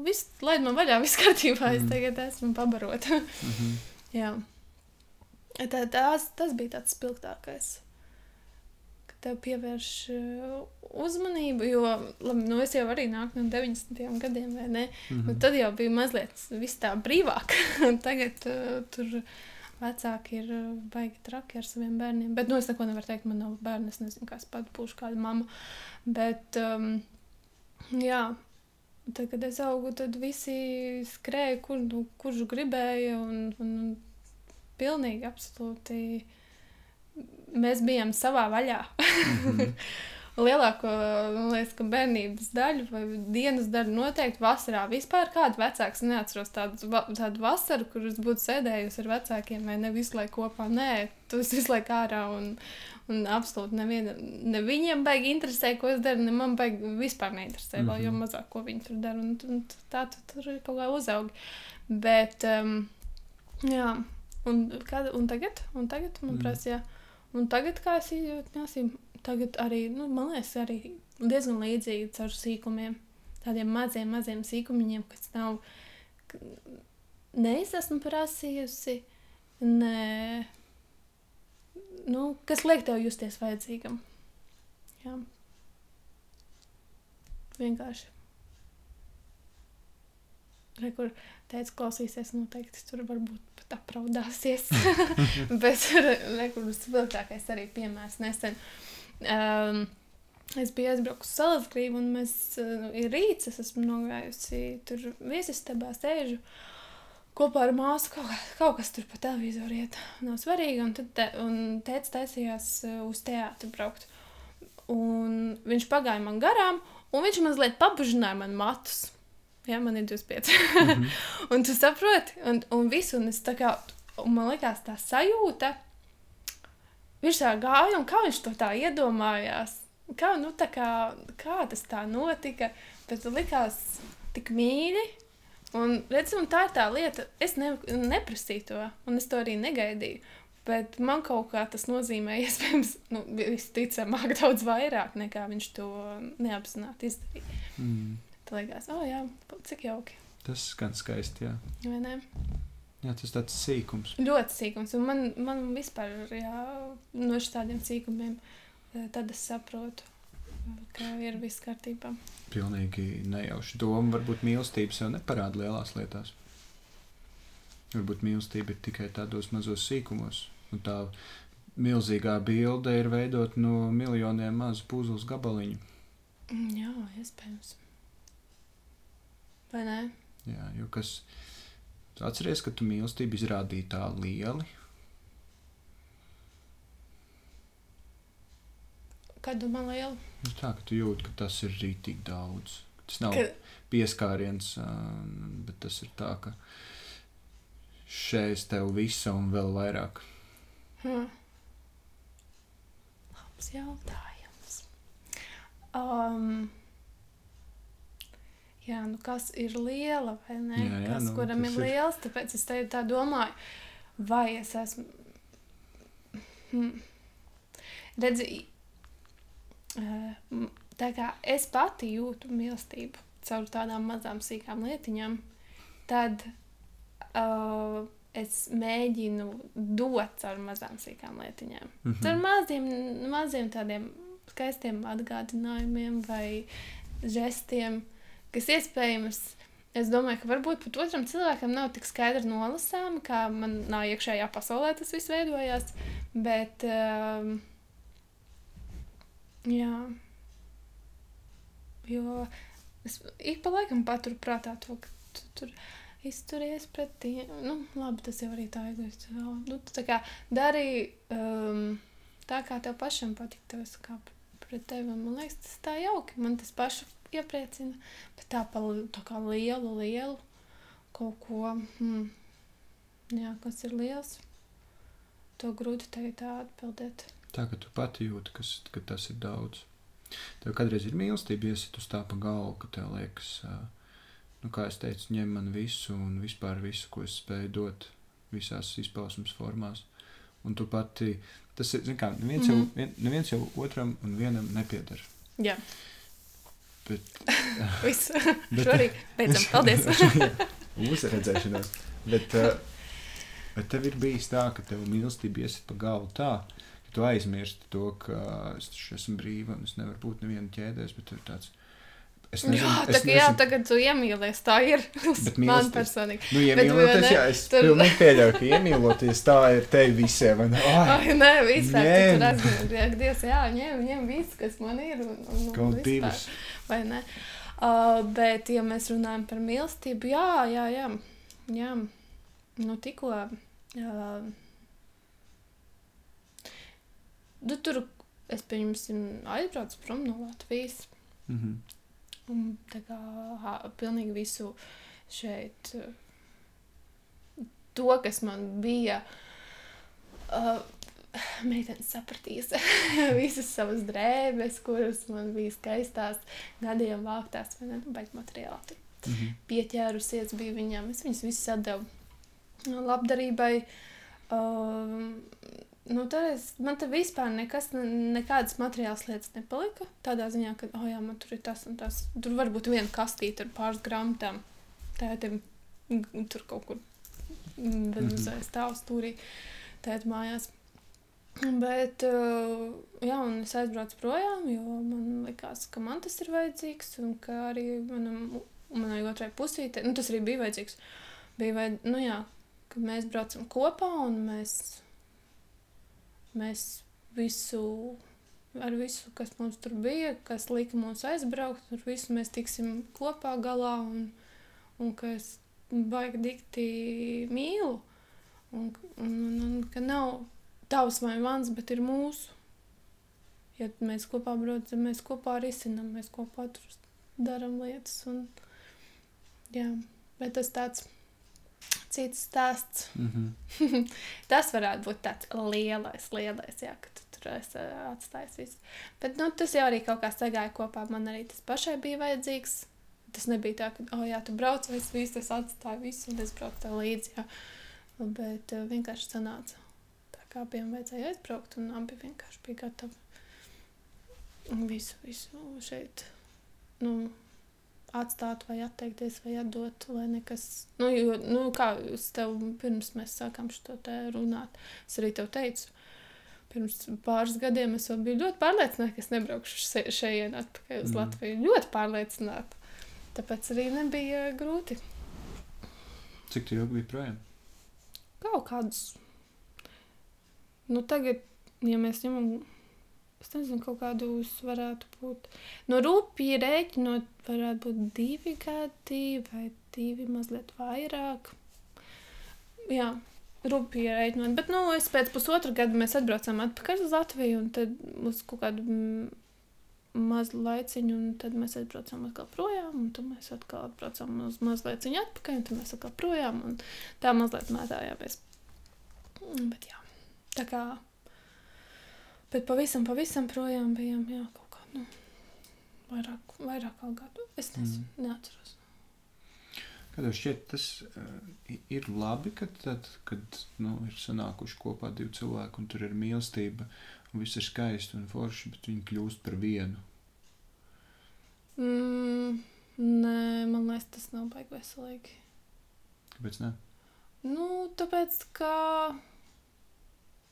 viss, laid man vaļā, viss kārtībā. Mm. Es tagad esmu pabarota. mm -hmm. Jā. Tā, tās, tas bija tāds spilgtākais. Kad tev pievērš uh, uzmanību, jo labi, nu, es jau arī nāku no 90. gadiem, vai ne? Mm -hmm. Tad jau bija mazliet viss tā brīvāk. Tagad uh, tur vecāki ir uh, baigi traki ar saviem bērniem. Bet, nu, es neko nevaru teikt, man nav bērni, es nezinu, kā es pat būšu kāda mamma. Bet, um, jā, Tad, kad es augu, tad visi skrēja, kur, nu, kurš gribēja. Un, un, un pilnīgi, absolūti. Mēs bijām savā vaļā. Mm -hmm. Lielāko liekas, bērnības daļu vai dienas daļu noteikti vasarā. Vispār kāda vecāks neatceros tādu, tādu vasaru, kur es būtu sēdējusi ar vecākiem vai ne visu laiku kopā. Nē, tu esi visu laiku ārā un, Un absolūti neviena, ne viņiem baigi interesē, ko es daru, ne man baigi vispār neinteresē, mm -hmm. jau mhm. mazāk, ko viņi tur dara. Un, un tā tu tur kaut kā uzaugi. Bet, um, jā, un, kad, un tagad, un tagad man mm. jā. Un tagad, kā es izjūtu, tagad arī, nu, man liekas, arī diezgan līdzīgi caur sīkumiem. Tādiem maziem, maziem sīkumiņiem, kas nav, ne es esmu prasījusi, ne nu, kas liek tev justies vajadzīgam. Jā. Vienkārši. Re, kur teica, klausīsies, noteikti tur varbūt pat apraudāsies. Bet re, kur spilgtākais arī piemērs nesen. Um, es biju aizbraukusi uz Salasgrību un mēs uh, ir rīts, es esmu nogājusi tur viesistabā sēžu. Kopā ar māsu kaut, kaut kas tur pa televizoru iet. Nav svarīgi. Un tad te, un tēvs taisījās uh, uz teātru braukt. Un viņš pagāja man garām, un viņš mazliet pabužināja man matus. Jā, man ir 25. Mm -hmm. un tu saproti, un, un visu, un es tā kā, un man likās tā sajūta, viņš tā gāja, un kā viņš to tā iedomājās. Kā, nu, tā kā, kā tas tā notika, bet likās tik mīļi, Un, redz, un tā ir tā lieta, es ne, neprasīju to, un es to arī negaidīju. Bet man kaut kā tas nozīmē, iespējams, nu, visticamāk, daudz vairāk nekā viņš to neapzināti izdarīja. Mm. Tā liekas, oh, jā, cik jauki. Tas skan skaisti, jā. Vai ne? Jā, tas tāds sīkums. Ļoti sīkums. Un man, man vispār, jā, no šādiem sīkumiem, eh, tad es saprotu, ka ir viss kārtībā. Pilnīgi nejauši doma. Varbūt mīlestība sev neparāda lielās lietās. Varbūt mīlestība ir tikai tādos mazos sīkumos. Un tā milzīgā bilde ir veidot no miljoniem mazu puzles gabaliņu. Mm, Jā, iespējams. Vai ne? Jā, jo kas tu atceries, ka tu mīlestību izrādīji tā lieli? Kad tu man liela? Nu, tā, ka tu jūti, ka tas ir rītīgi daudz. Tas nav Ka... pieskāriens, bet tas ir tā, ka šeit tev visa un vēl vairāk. Hmm. Labs jautājums. Um, jā, nu kas ir liela vai ne? Jā, jā, kas nu, kuram ir ir- liels, tāpēc es te tā domāju, vai es esmu. Hmm. Redzi, eh, tā kā es pati jūtu mīlestību caur tādām mazām sīkām lietiņām, tad uh, es mēģinu dot caur mazām sīkām lietiņām. Mhm. Ar maziem, maziem tādiem skaistiem atgādinājumiem vai žestiem, kas iespējams, es domāju, ka varbūt pat otram cilvēkam nav tik skaidri nolasāmi, kā man nav iekšējā pasaulē tas viss veidojās. Bet, um, jā, jo es ik pa laikam paturu prātā to, ka tu tur izturies pret tiem. Nu, labi, tas jau arī tā egoists. Nu, tā kā darīji um, tā, kā tev pašam patīk. Tev es kā pret tevi. Man liekas, tas tā jauki. Man tas pašu iepriecina. Bet tā, pa, tā kā lielu, lielu kaut ko, hmm, jā, kas ir liels, to grūti tā atbildēt. Tā ka tu pati jūti, kas, ka tas ir daudz. Tev kādreiz ir mīlestība, iesit uz tā pa galvu, ka tev liekas, nu, kā es teicu, ņem man visu un vispār visu, ko es spēju dot visās izpausmes formās. Un tu pati, tas ir, zin kā, neviens, mm -hmm. jau, vien, neviens jau otram un vienam nepiedara. Jā, Bet, viss. Bet- Šorīt beidzam. Paldies! Uzredzēšanās. Bet, uh, bet tev ir bijis tā, ka tev mīlestība iesit pa galvu tā, ka tu aizmirsti to, ka es esmu brīva un es nevaru būt neviena ķēdēs, bet tur ir tāds. Es nezinu, jā, es tā, jā, tagad tu iemīlies. Tā ir. Bet Man personīgi. Nu, Bet, iemīloties, ne, jā, es tur- pilnīgi pieļauju, ka iemīloties tā ir te visiem. vai ne? Ai, nē. Tu tur. Jā, Dievs, jā, ņem, ņem visu, kas man ir. Un, un, un Kaut divas. Vai ne? Uh, bet, ja mēs runājam par mīlestību, jā, jā, jā. jā. Nu, tikko. Uh, nu, tur es, pieņemsim, aizbraucu prom no Latvijas. Mhm. Un tā kā pilnīgi visu šeit, uh, to, kas man bija, uh, meitenes sapratīs visas savas drēbes, kuras man bija skaistās, gadiem vāktās, vai ne, baigi materiāli. Mhm. Pieķērusies bija viņam, es viņas visas atdevu labdarībai. Um, Nu, toreiz man te vispār nekas, ne- nekādas materiālas lietas nepalika. Tādā ziņā, ka, oh, jā, man tur ir tas un tas. Tur var būt viena kastīte ar pāris grāmatām. Tētim tur kaut kur mm, bez Mhm. stāv stūrī tēt mājās. Bet, uh, jā, un es aizbraucu projām, jo man likās, ka man tas ir vajadzīgs un ka arī manam, manai otrai pusītei, nu, tas arī bija vajadzīgs. Bija vajad, nu, jā, ka mēs braucam kopā un mēs, mēs visu, ar visu, kas mums tur bija, kas lika mums aizbraukt, ar visu mēs tiksim kopā galā un, un ka es baigi dikti mīlu. Un, un, un, un ka nav tavs vai mans, bet ir mūsu. Ja mēs kopā braucam, mēs kopā risinām, mēs kopā tur darām lietas. Un, jā, bet tas tāds cits stāsts. Mhm. Tas varētu būt tāds lielais, lielais, jā, ka tu tur esi atstājis visu. Bet nu, tas jau arī kaut kā sagāja kopā. Man arī tas pašai bija vajadzīgs. Tas nebija tā, ka, oh, jā, tu brauc, vai es visu es atstāju visu, un es braucu tev līdzi. Jā. Bet uh, vienkārši sanāca. Tā kā abiem vajadzēja aizbraukt, un abi vienkārši bija gatavi visu, visu šeit nu, atstāt, vai atteikties, vai atdot, lai nekas. Nu, jo, nu, kā es tev pirms mēs sākām šo te runāt, es arī tev teicu. Pirms pāris gadiem es vēl biju ļoti pārliecināta, ka es nebraukšu še- šeit atpakaļ uz Mm. Latviju. Ļoti pārliecināta. Tāpēc arī nebija grūti. Cik tu ilgi biji projām? Kaut kādus. Nu, tagad ja mēs ņemam, es nezinu, kaut kādus varētu būt, no rūpīgi rēķinot, varētu būt divi gadi vai divi mazliet vairāk. Jā, rūpīgi rēķinot, bet, nu, es pēc pusotra gada mēs atbraucām atpakaļ uz Latviju un tad uz kaut kādu mm, mazu laiciņu, un tad mēs atbraucām atkal projām, un tad mēs atkal atbraucām uz mazu laiciņu atpakaļ, un tad mēs atkal projām, un tā mazliet mētājāmies. Bet jā, tā kā, bet pavisam, pavisam projām bijām, jā, kaut kā, nu, vairāk, vairāk kā gadu. Es nezinu, mm. neatceros. Kad šķiet, tas uh, ir labi, kad, tad, kad nu, ir sanākuši kopā divi cilvēki, un tur ir mīlestība, un viss ir skaisti un forši, bet viņi kļūst par vienu. Mm, nē, man liekas, tas nav baigi veselīgi. Kāpēc ne? Nu, tāpēc, ka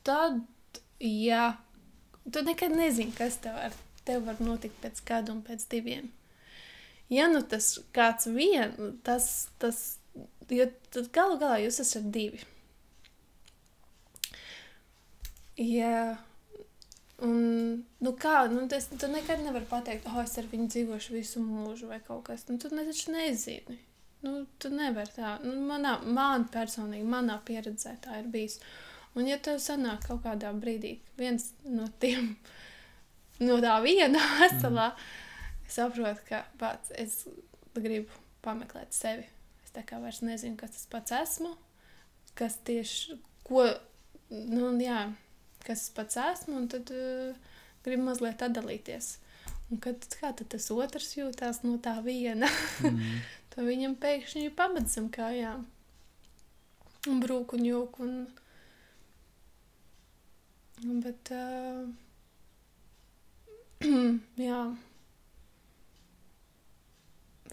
tad, ja tu nekad nezini, kas tev var, tev var notikt pēc gada un pēc diviem. Ja nu tas kāds vien, tas, tas, jo tad galu galā jūs esat divi. Ja Un, nu kā, nu, tas, tu nekad nevari pateikt, oh, es ar viņu dzīvošu visu mūžu vai kaut kas. Nu, tu taču nezini. Nu, tu nevari tā. Nu, manā, man personīgi, manā pieredzē tā ir bijis. Un, ja tev sanāk kaut kādā brīdī viens no tiem, no tā viena veselā, mm. saprot, ka pats es gribu pameklēt sevi. Es tā kā vairs nezinu, kas tas pats esmu, kas tieši, ko, nu, jā, kas es pats esmu, un tad uh, gribu mazliet atdalīties. Un kad, kā tas otrs jūtās no tā viena, mm. tad viņam pēkšņi ir pamats zem kājām. Un brūk un jūk. Un... Bet, uh, jā,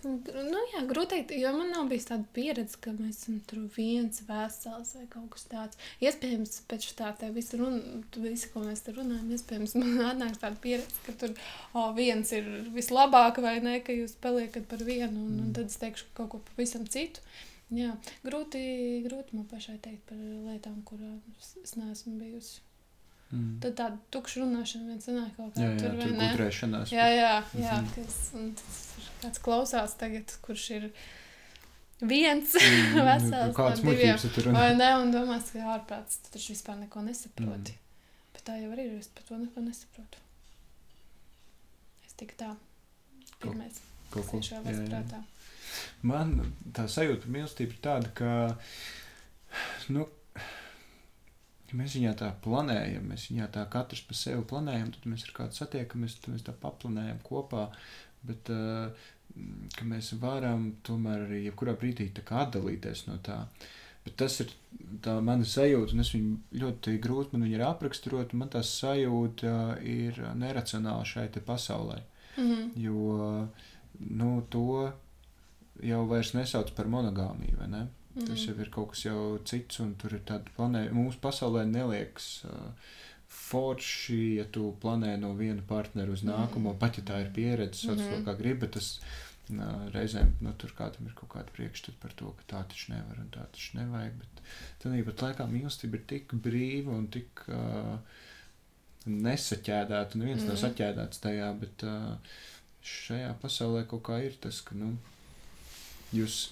Nu, jā, grūti teikt, jo man nav bijis tāda pieredze, ka mēs esam tur viens vesels vai kaut kas tāds. Iespējams, pēc tā te visu, run, visu ko mēs tur runājam, iespējams, man atnāks tāda pieredze, ka tur o, viens ir vislabāk vai ne, ka jūs paliekat par vienu, un, un tad es teikšu kaut ko pavisam citu. Jā, grūti, grūti man pašai teikt par lietām, kurās es neesmu bijusi. Mm. Tad tāda tukša runāšana viens sanāk kaut kā jā, jā, tur, vai ne? Jā, jā, jā mm -hmm. kas, tas kāds klausās tagad, kurš ir viens mm, vesels. Kāds muļķības tur? Vai ne, un domās, ka ārprāts, tu taču vispār neko nesaproti. Mm. Bet tā jau arī ir, es par to neko nesaprotu. Es tik tā. Pirmais. Kaut ko. Jā, jā. Man tā sajūta mīlestība ir tāda, ka, nu, ja mēs viņā tā planējam, mēs viņā tā katrs pa sevi planējam, tad mēs ar kādu satiekamies, tad mēs tā paplanējam kopā, bet uh, mēs varam tomēr arī jebkurā brīdī atdalīties no tā. Bet tas ir tā mana sajūta, un es viņu ļoti grūti man ir apraksturot. Man tā sajūta ir neracionāla šai pasaulē. Mm -hmm. Jo nu, to jau vairs nesauc par monogāmiju? Mm. Tas jau ir kaut kas jau cits, un tur ir tāda planēta. Mūsu pasaulē neliekas uh, forši, ja tu planē no viena partnera uz nākamo, mm. pat ja tā ir pieredze, sauc mm to kā gribi. Tas uh, reizēm nu, tur kādam ir kaut kāda priekšstata par to, ka tā taču nevar un tā taču nevajag. Bet tāpat laikā mīlestība ir tik brīva un tik. Uh, nesaķēdēta, neviens mm. nav saķēdēts tajā, bet uh, šajā pasaulē kaut kā ir tas, ka nu, jūs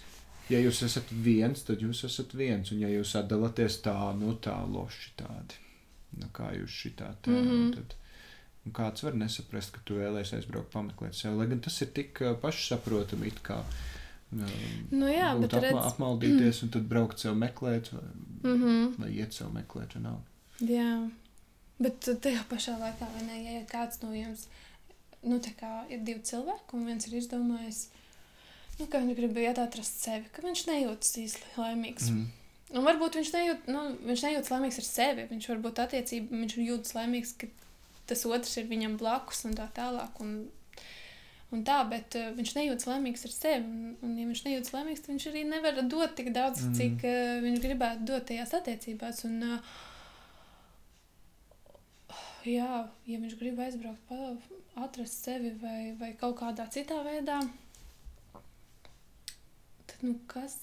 ja jūs esat viens, tad jūs esat viens, un ja jūs atdalāties tā, nu tā loši tādi, nu kā jūs šitā tā, mm -hmm. tad. Un kāds var nesaprast, ka tu vēlēsies aizbraukt, pameklēt sevi, lai gan tas ir tik uh, pašsaprotami, it kā nu, jā, bet apma redz... apmaldīties un tad braukt sev meklēt, vai, mm -hmm. vai iet sev meklēt, vai nav. Jā, bet tajā pašā laikā, vai ne, ja kāds no jums, nu tā kā ir divi cilvēki, un viens ir izdomājis, nu, ka viņš grib iet atrast sevi, ka viņš nejūtas īsti laimīgs. Mm. Un varbūt viņš, nejūt, nu, viņš nejūtas laimīgs ar sevi. Viņš varbūt attiecībā viņš jūtas laimīgs, ka tas otrs ir viņam blakus un tā tālāk. Un, un tā, bet uh, viņš nejūtas laimīgs ar sevi. Un, un ja viņš nejūtas laimīgs, tad viņš arī nevar dot tik daudz, mm. cik uh, viņš gribētu dot tajās attiecībās. Un, uh, jā, ja viņš grib aizbraukt, atrast sevi vai, vai kaut kādā citā veidā nu, kas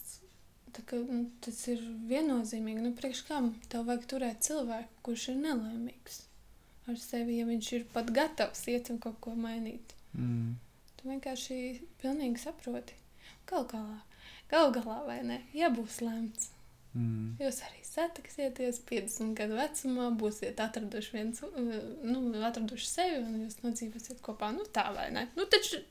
ka, nu, tas ir viennozīmīgi. Nu, priekš kam tev vajag turēt cilvēku, kurš ir nelaimīgs? ar sevi, ja viņš ir pat gatavs iet un kaut ko mainīt. Mm. Tu vienkārši pilnīgi saproti. Galu galā, galu galā vai ne? Ja būs lemts, Mm. jūs arī satiksieties 50 gadu vecumā, būsiet atraduši, viens, nu, atraduši sevi un jūs nodzīvosiet kopā. Nu, tā vai ne? Nu, taču,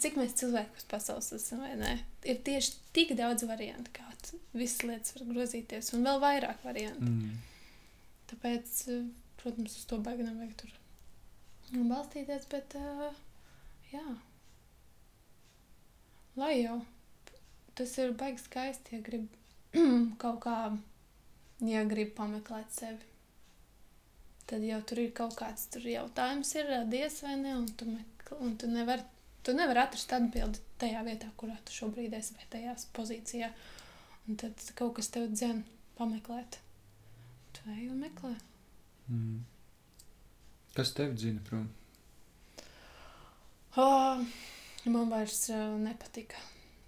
cik mēs cilvēki uz pasaules esam, vai ne? Ir tieši tik daudz variantu, kā visas lietas var grozīties, un vēl vairāk variantu. Mm. Tāpēc, eh, protams, uz to baigi nevajag tur balstīties, bet uh, jā. Lai jau tas ir baigi skaisti, ja grib kaut kā, ja grib pameklēt sevi. Tad jau tur ir kaut kāds jautājums, ir radies vai ne, un tu, mekl, un tu nevari tu nevar atrast atbildi tajā vietā, kurā tu šobrīd esi, vai tajā pozīcijā. Un tad kaut kas tev dzen pameklēt. Tu ej un meklē. Mm. Kas tev dzina prom? Oh, man vairs uh, nepatika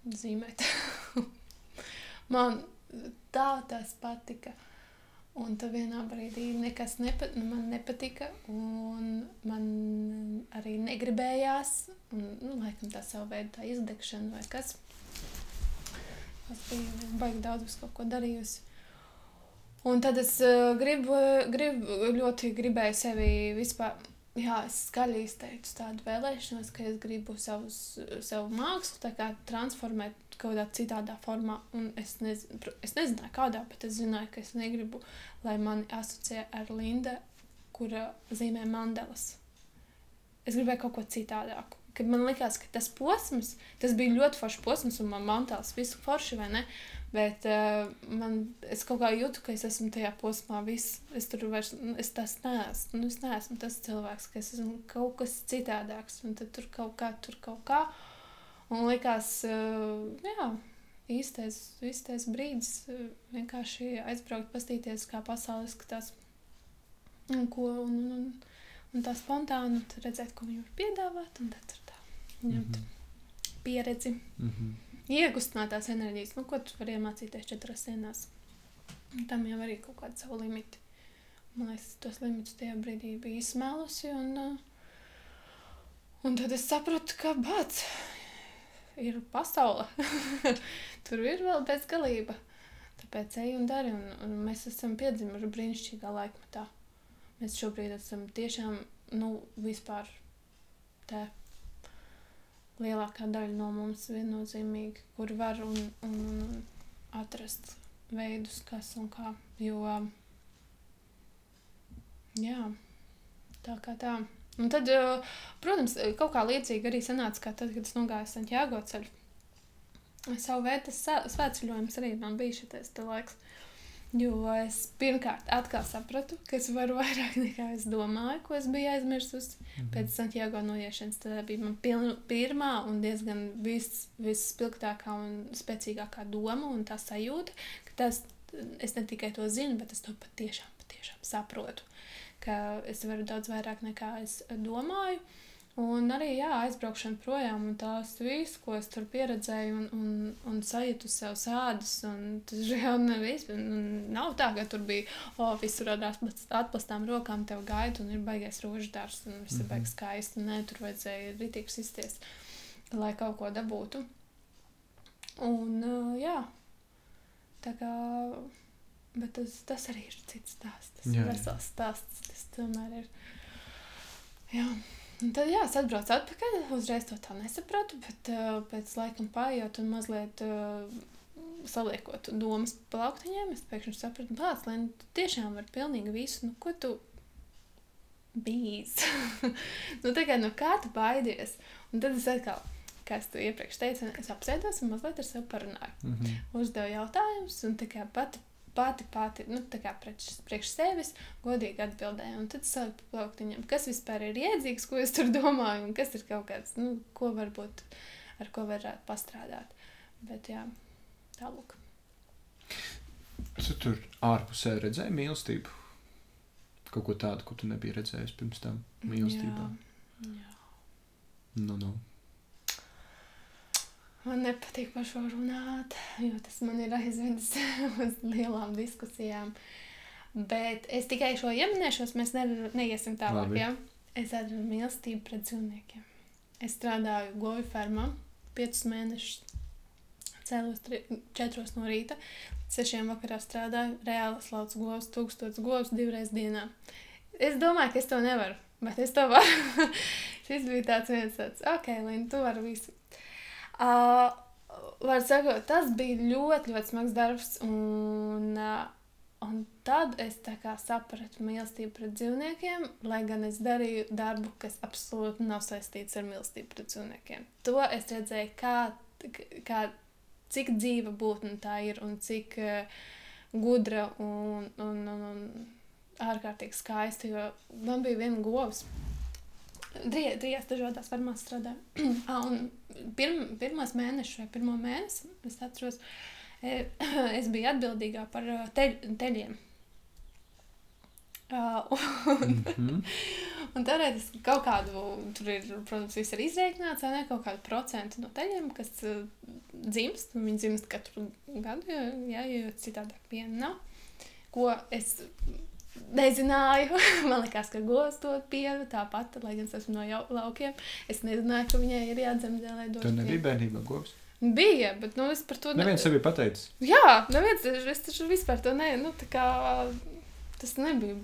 zīmēt. man tā tas patika. Un tad vienā brīdī nekas nepa, nu, man nepatika, un man arī negribējās. Un, nu, laikam tā savu veidu tā izdegšana vai kas. Es biju baigi daudz uz kaut ko darījusi. Un tad es uh, gribu, gribu, ļoti gribēju sevi vispār jā, es skaļi izteicu tādu vēlēšanos, ka es gribu savus, savu mākslu tā kā transformēt kaut kādā citādā formā. Un es, nez, es nezināju, kādā, bet es zināju, ka es negribu, lai mani asociē ar Linda, kura zīmē mandelas. Es gribēju kaut ko citādāku. Kad man likās, ka tas posms, tas bija ļoti foršs posms, un man mantāls visu forši, vai ne? Bet uh, man, es kaut kā jūtu, ka es esmu tajā posmā. Viss, es tur vairs es tas neesmu. Nu, es neesmu tas cilvēks, ka es esmu kaut kas citādāks. Un tad tur kaut kā, tur kaut kā. Un likās, uh, jā, īstais, īstais brīdis uh, vienkārši aizbraukt, pastīties, kā pasaule izskatās. Un, ko, un, un, un tā spontāni redzēt, ko viņi var piedāvāt. Un tad tā ņemt mm -hmm. pieredzi. Mm -hmm iekustināt tās enerģijas, nu, ko tu vari iemācīties četrās dienās. Un tam jau arī kaut kāda savu limiti. Man liekas, tos limitus tajā brīdī bija izsmēlusi. Un, uh, un tad es sapratu, ka bāc, ir pasaule. Tur ir vēl bezgalība. Tāpēc ej un dari. Un, un mēs esam piedzimuši brīnišķīgā laikmetā. Mēs šobrīd esam tiešām, nu, vispār tā lielākā daļa no mums viennozīmīgi, kur var un, un, un atrast veidus, kas un kā. Jo, jā, tā kā tā. Un tad, protams, kaut kā līdzīgi arī sanāca, kā tad, kad es nogāju Santiago ceļu. Savu veidu svētceļojums arī man bija šitais laiks. Jo es pirmkārt atkal sapratu, ka es varu vairāk nekā es domāju, ko es biju aizmirsusi. Mm -hmm. Pēc Santiago noiešanas tā bija man pirmā un diezgan vis, visspilgtākā un spēcīgākā doma un tā sajūta, ka tas, es ne tikai to zinu, bet es to patiešām, patiešām saprotu, ka es varu daudz vairāk nekā es domāju. Un arī jā, aizbraukšana projām, un tās viss, ko es tur pieredzēju, un, un, un sajūtu sev sādus. Tas jau nevis, nav tā, ka tur bija, oh, visur ar atplastām rokām tev gaida, un ir baigais roždārs, un viss ir baigi skaisti. Nē, tur vajadzēja ritīgs izties, lai kaut ko dabūtu. Un jā, tā kā, bet tas, tas arī ir cits stāsts. Tas jā, ir vesels stāsts, tas tomēr ir, jā. Un tad, jā, es atbraucu atpakaļ. Uzreiz to tā nesapratu, bet uh, pēc laikam paiet un mazliet uh, saliekot domas plauktiņiem, es pēkšņi sapratu, ka Lēna, tu tiešām vari pilnīgi visu, nu, ko tu bijis. nu, tagad, no kā tu baidies? Un tad es atkal, kā es iepriekš teicu, es apsēdos un mazliet ar sevi parunāju. Mm -hmm. Uzdevu jautājumus un tā kā pati pati, pati nu, priekš, priekš sevis godīgi atbildēju. Un tad sāku plaukt viņam, kas vispār ir iedzīgs, ko es tur domāju, un kas ir kaut kāds, nu, ko varbūt ar ko varētu pastrādāt. Bet jā, tālāk. Tu tur ārpusē redzēji mīlestību? Kaut ko tādu, ko tu nebiji redzējis pirms tam mīlestībā. Jā. jā. Nu, nu. Man nepatīk par šo runāt, jo tas man ir aizvedis uz lielām diskusijām. Bet es tikai šo ieminēšos, mēs ne, neiesim tālāk. Labi. Ja? Es ar mīlestību pret dzīvniekiem. Es strādāju goju fermā piecus mēnešus. Cēlos 4 no rīta, 6 vakarā strādāju, reāli slaucu govs, tūkstotis govs divreiz dienā. Es domāju, ka es to nevaru, bet es to varu. Šis bija tāds viens tāds, ok, Lina, tu vari visu. Uh, var sakot, tas bija ļoti, ļoti smags darbs. Un, uh, un tad es sapratu mīlestību pret dzīvniekiem, lai gan es darīju darbu, kas absolūti nav saistīts ar mīlestību pret dzīvniekiem. To es redzēju, kā, kā, cik dzīva būtne tā ir un cik uh, gudra un, un, un, un ārkārtīgi skaista. Jo man bija viena govs. Trīs dažādās formās strādāju. ah, pirm, pirmos mēnešus, vai pirmo mēnesi, es atceros, es biju atbildīgā par teļ, teļiem. Un, mm -hmm. un teorētiski kaut kādu, tur ir, protams, viss ir izreikināts, ne, kaut kādu procentu no teļiem, kas dzimst, un viņi dzimst katru gadu, jā, jo citādāk viena nav. Ko es nezināju. Man liekas, ka govs to pienu tāpat, lai gan es esmu no jau, laukiem. Es nezināju, ka viņai ir jādzemdē, lai dotu. Tu nebija bērnībā govs? Bija, bet nu, es par to neviens sev bija pateicis. Jā, neviens, es taču vispār to ne, nu, tā kā tas nebija.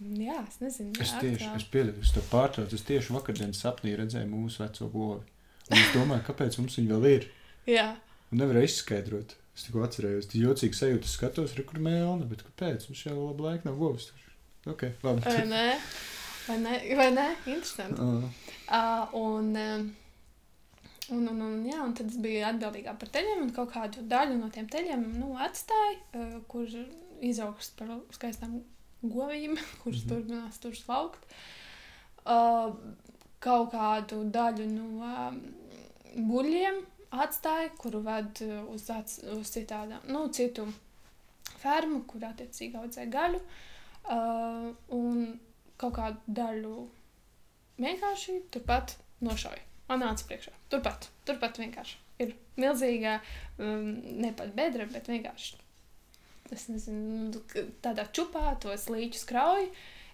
Jā, es nezinu. Es tieši, es pieļauju, es to pārtraucu. Es tieši vakardienas sapnī redzēju mūsu veco govi. Un es domāju, kāpēc mums viņa vēl ir. Jā. Un nevarēju izskaidrot. Es tikko atcerējos, tas jocīgi sajūta, skatos, kur mēlna, bet kāpēc? Mums jau labi laika nav govs. Ok, labi. Vai ne? Vai ne? Vai ne? Interesanti. Uh. Uh, un, un, un, un, jā, un tad es biju atbildīgā par teļiem, un kaut kādu daļu no tiem teļiem nu, atstāju, uh, kur izaugs par skaistām govīm, kuras mm -hmm. turpinās tur slaukt. Uh, kaut kādu daļu no um, buļļiem atstāju, kuru ved uz, uz citādām, nu, citu fermu, kur attiecīgi audzē gaļu. Uh, un kaut kādu daļu vienkārši turpat nošauju. Man nāca priekšā. Turpat, turpat vienkārši. Ir milzīga, um, ne pat bedra, bet vienkārši es nezinu, tādā čupā to slīķu krauju.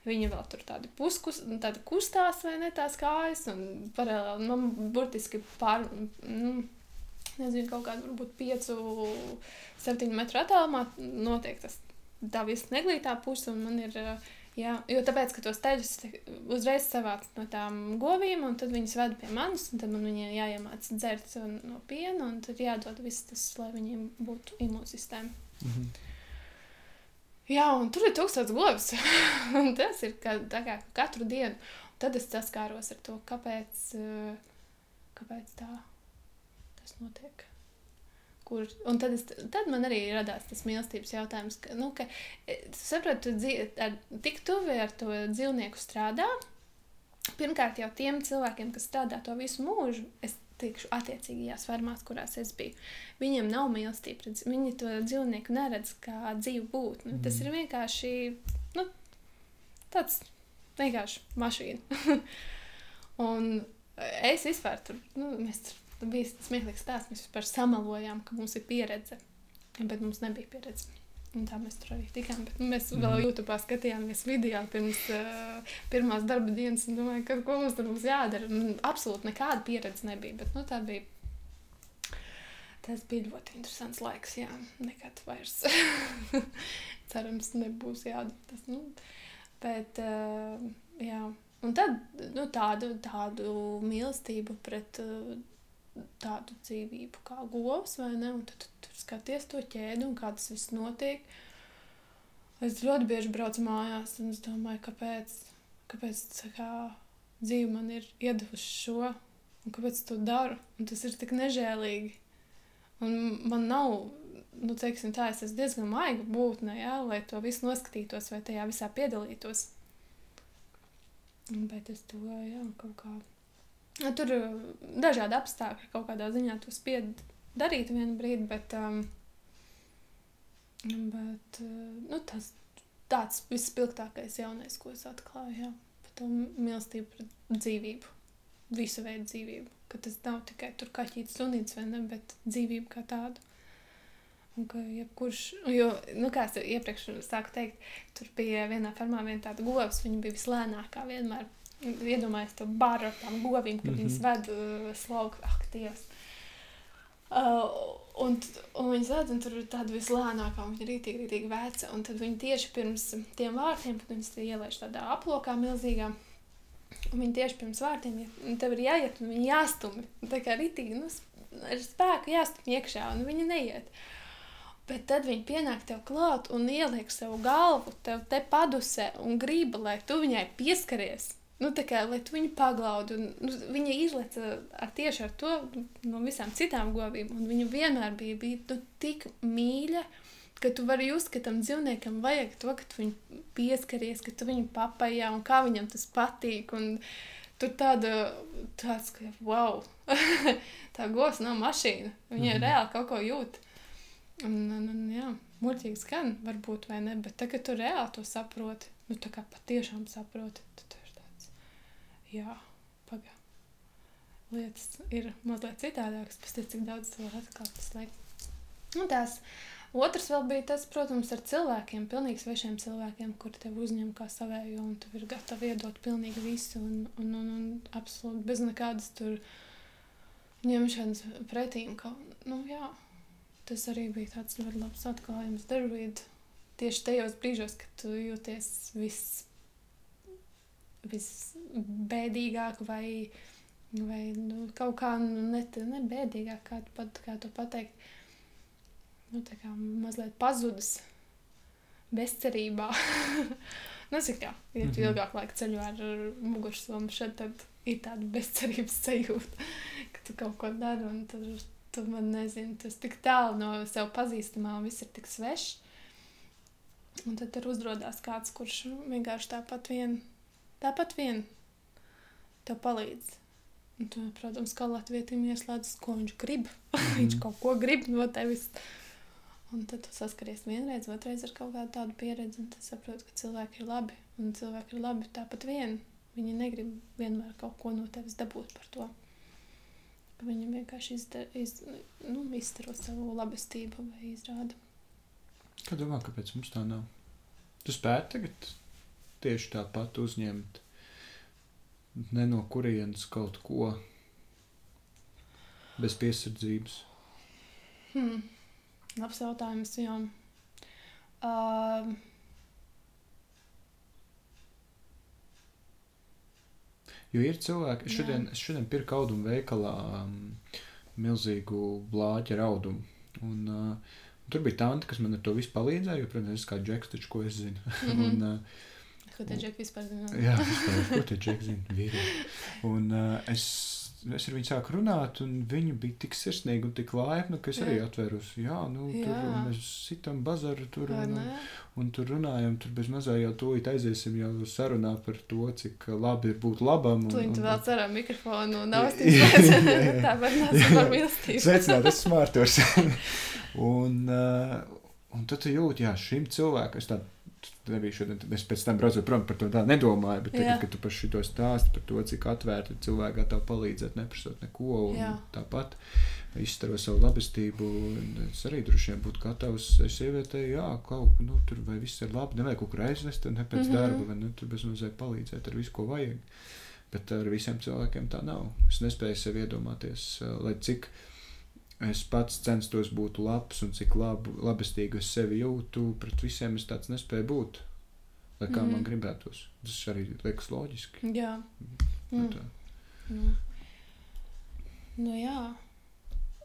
Viņa vēl tur tādi puskus, tādi kustās vai ne tās kājas, un paralēli man burtiski pār, nu, nezinu, kaut kāda varbūt 5, 7 metru attālumā notiek tas tā viss neglītā puse, man ir, jā, jo tāpēc, ka tos teļus uzreiz savāc no tām govīm, un tad viņas ved pie manis, un tad man viņiem jāiemāc dzert no piena, un tad jādod viss tas, lai viņiem būtu imūnsistēma. -hmm. Jā, un tur ir tūkstots govs. tas ir kā, kā katru dienu. Tad es saskāros ar to, kāpēc, kāpēc tā tas notiek. Kur, un tad, es, tad man arī radās tas mīlestības jautājums, ka, nu, ka sapratu, tu dzīv, tik tuvi ar to dzīvnieku strādā. Pirmkārt, jau tiem cilvēkiem, kas strādā to visu mūžu, es teikšu, attiecīgajās fermās, kurās es biju. Viņiem nav mīlestība. Viņi to dzīvnieku neredz kā dzīvu būtni. Mm. Tas ir vienkārši nu, tāds vienkārši mašīna. un es vispār tur, nu, mēs tur Tas bija smieklīgs stāsts. Mēs vispār samalojām, ka mums ir pieredze, bet mums nebija pieredze. Un tā mēs tur arī tikām. Bet, nu, mēs vēl mm. YouTube skatījāmies video pirms uh, pirmās darba dienas un domājām, ka, ko mums tur mums jādara. Un absolūti nekāda pieredze nebija. Bet, nu, tā bija. Tas bija ļoti interesants laiks. Jā, nekad vairs. Cerams, nebūs jādara tas. Nu, bet, uh, jā. Un tad nu, tādu, tādu mīlestību pret. Uh, tādu dzīvību kā govs, vai ne? Un tad tu, tu skaties to ķēdi un kā tas viss notiek. Es ļoti bieži braucu mājās un es domāju, kāpēc, kāpēc kā, dzīve man ir iedavusi šo, un kāpēc to daru. Un tas ir tik nežēlīgi. Un man nav, nu, teiksim tā, es esmu diezgan maiga būtne, jā, lai to visu noskatītos vai tajā visā piedalītos. Bet es to, jā, kaut kā Nu, tur uh, dažādi apstākļi, kaut kādā ziņā to spied darīt vienu brīdi, bet, um, bet uh, nu, tas tāds vispilgtākais jaunais, ko es atklāju, jā, par to mīlestību pret dzīvību, visu veidu dzīvību, ka tas nav tikai tur kaķītis sunīts vai ne, bet dzīvību kā tādu. Un ka jebkurš, jo, nu, kā es iepriekš sāku teikt, tur bija vienā fermā viena tāda govs, viņa bija vislēnākā vienmēr. Iedomājieties to baru ar tām govīm, kad mm -hmm. viņas ved uh, slogu, ak, Dievs. Uh, un, un viņi zina, un tur ir tāda vislēnākā, un viņa ir rītīgi, rītīgi veca. Un tad viņi tieši pirms tiem vārtiem, kad viņas ielaiž tādā aplokā milzīgā, un viņi tieši pirms vārtiem, ja tev ir jāiet, un viņi jāstumj. Tā kā rītīgi, nu, ar spēku jāstumj iekšā, un viņi neiet. Bet tad viņi pienāk tev klāt un ieliek savu galvu tev te padusē un grib, lai tu viņai pieskaries. Nu, tā kā lai viņu paglaudi. Un, nu, viņa izlaica ar tieši ar to no visām citām govīm. Viņa vienmēr bija, bija nu, tik mīļa, ka tu vari just, ka tam dzīvniekam vajag to, ka tu viņu pieskaries, ka tu viņu papajā un kā viņam tas patīk. Un, Tur tāda, tāds, ka, wow, tā govs nav mašīna. Viņa mm -hmm. reāli kaut ko jūt. Un, un, un, jā, muļķīgi skan, varbūt, vai ne, bet tagad tu reāli to saproti, nu tā kā patiešām saproti, tad jā, pagā. Lietas ir mazliet citādākas, pēc tam, cik daudz tu vari atklāt. Un tās otrs vēl bija tas, protams, ar cilvēkiem, pilnīgi svešiem cilvēkiem, kuri tev uzņem kā savējo, un tu ir gatavi iedot pilnīgi visu, un, un, un, un absolūti bez nekādas tur ņemšanas pretīm, ka, nu jā, tas arī bija tāds ļoti labs atklājums darbvīd. Tieši tajos brīžos, kad tu jūties viss visbēdīgāk vai, vai nu, kaut kā nu, ne, ne bēdīgāk, kā, pat, kā to pateikt. Nu, tā kā mazliet pazudis bezcerībā. nu, cik tā, ja tu mm -hmm. ilgāk laika ceļo ar mugursomu, šeit tad ir tāda bezcerības sajūta, ka tu kaut ko dari un tad tu man nezini, tas tik tālu no sev pazīstamā un viss ir tik svešs. Un tad tur uzrādās kāds, kurš vienkārši tāpat vien, tāpat vien tev palīdz. Un tu, protams, kā Latvijam ieslēdzas, ko viņš grib. Viņš kaut ko grib no tevis. Un tad tu saskaries vienreiz, otrreiz ar kaut kādu tādu pieredzi, un tad saproti, ka cilvēki ir labi. Un cilvēki ir labi tāpat vien. Viņi negrib vienmēr kaut ko no tevis dabūt par to. Viņam vienkārši izdara, iz, nu, izstaro savu labestību vai izrāda. Kā domā, kāpēc mums tā nav? Tu spēj tagad tieši tāpat uzņemt ne no kurienes kaut ko bez piesardzības? Hmm. Labs jautājums, jā. Uh, Jo ir cilvēki, es šodien, šodien pirku audumu veikalā um, milzīgu blāķa audumu. Un, uh, tur bija tante, kas man ar to visu palīdzēja, jo, protams, es kā džeks, taču ko es zinu. Mm -hmm. un, uh, Ko tie džeki vispār zina? Jā, vispār, ko tie džeki zina? Vīrieši. Un uh, es es ar viņu sāku runāt, un viņa bija tik sirsnīga un tik laipna, ka es jā. arī atvērus. Jā, nu, jā. tur mēs sitam bazaru tur un, un, un tur runājam. Tur bez mazā jau tūlīt aiziesim jau sarunā par to, cik labi ir būt labam. Un, tu vēl cerā mikrofonu un austīsies. Tā var nāc par mīlestību. Sveicināt, es smārtos. un, uh, un tad tu jūti, jā, šim cilvēkam, es tādu nebija šodien. Es pēc tam braucu prom par to tā nedomāju, bet tagad, kad tu par šo stāstu, par to, cik atvērti cilvēki gatavi palīdzēt, neprasot neko, un Jā. tāpat izstaro savu labestību, es arī droši vien būtu gatavs sievietei, jā, kaut nu, tur vai viss ir labi, nevajag kaut kur aizvest, ne pēc mm -hmm. darba, vai ne, tur bez mazliet palīdzēt ar visu, ko vajag. Bet ar visiem cilvēkiem tā nav. Es nespēju sev iedomāties, lai cik es pats censtos būt labs un cik labu, labestīgi es sevi jūtu, pret visiem es tāds nespēju būt. Lai kā mm. man mhm. gribētos. Tas arī liekas loģiski. Jā. Mm. Nu. nu jā.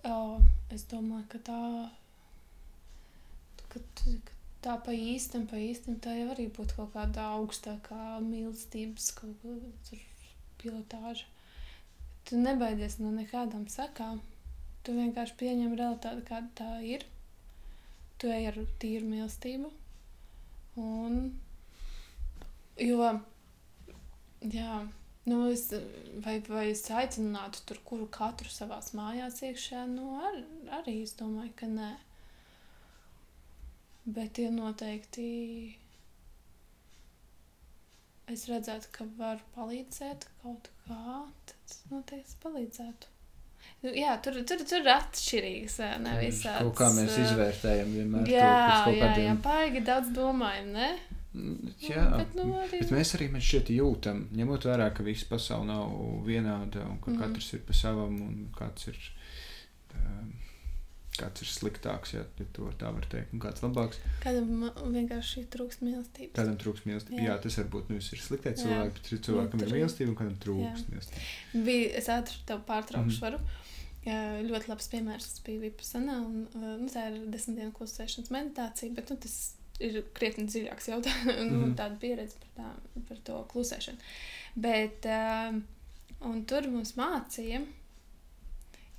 O, es domāju, ka tā, ka, ka tā pa īstam, pa īstam tā jau arī būtu kaut kāda augstākā mīlestības kaut kāda pilotāža. Tu nebaidies no nekādām sakām. Tu vienkārši pieņem realitāti, kāda tā ir. Tu ej ar tīru mīlestību. Un, jo, jā, nu es, vai, vai es aicinātu tur kuru katru savās mājās iekšā, nu ar, arī es domāju, ka nē. Bet ir noteikti es redzētu, ka var palīdzēt kaut kā, tad noteikti palīdzētu. Nu, jā, tur, tur, tur ir atšķirīgs. ā, Ne, visāds, Kaut kā mēs izvērtējam vienmēr to Jā, kaut jā, jā, kādiem. baigi daudz domājam, ne? Mm, Jā, bet, nu, arī... Bet mēs arī man šķiet jūtam, ņemot vērā, ka visa pasaule nav vienāda un ka mm katrs ir pa savam un kāds ir, um, kāds ir sliktāks, ja ja to tā var teikt, un kāds labāks. Kādam vienkārši trūkst mīlestības. Kādam trūks mīlestība. Jā. Jā. Tas varbūt nu, ir sliktie cilvēki, bet ir cilvēkam ir mīlestība un kādam trūks mīlestība. Bija, es ātri tev pārtraukšu, Mhm. varu. Jā, ļoti labs piemērs bija Vipasanā. Un, uh, nu, tā ir desmit dienu klusēšanas meditācija, bet nu, tas ir krietni dziļāks jautājums, nu, Mhm. tāda pieredze par, tā, par to klusēšanu. Bet, um, un tur mums mācīja,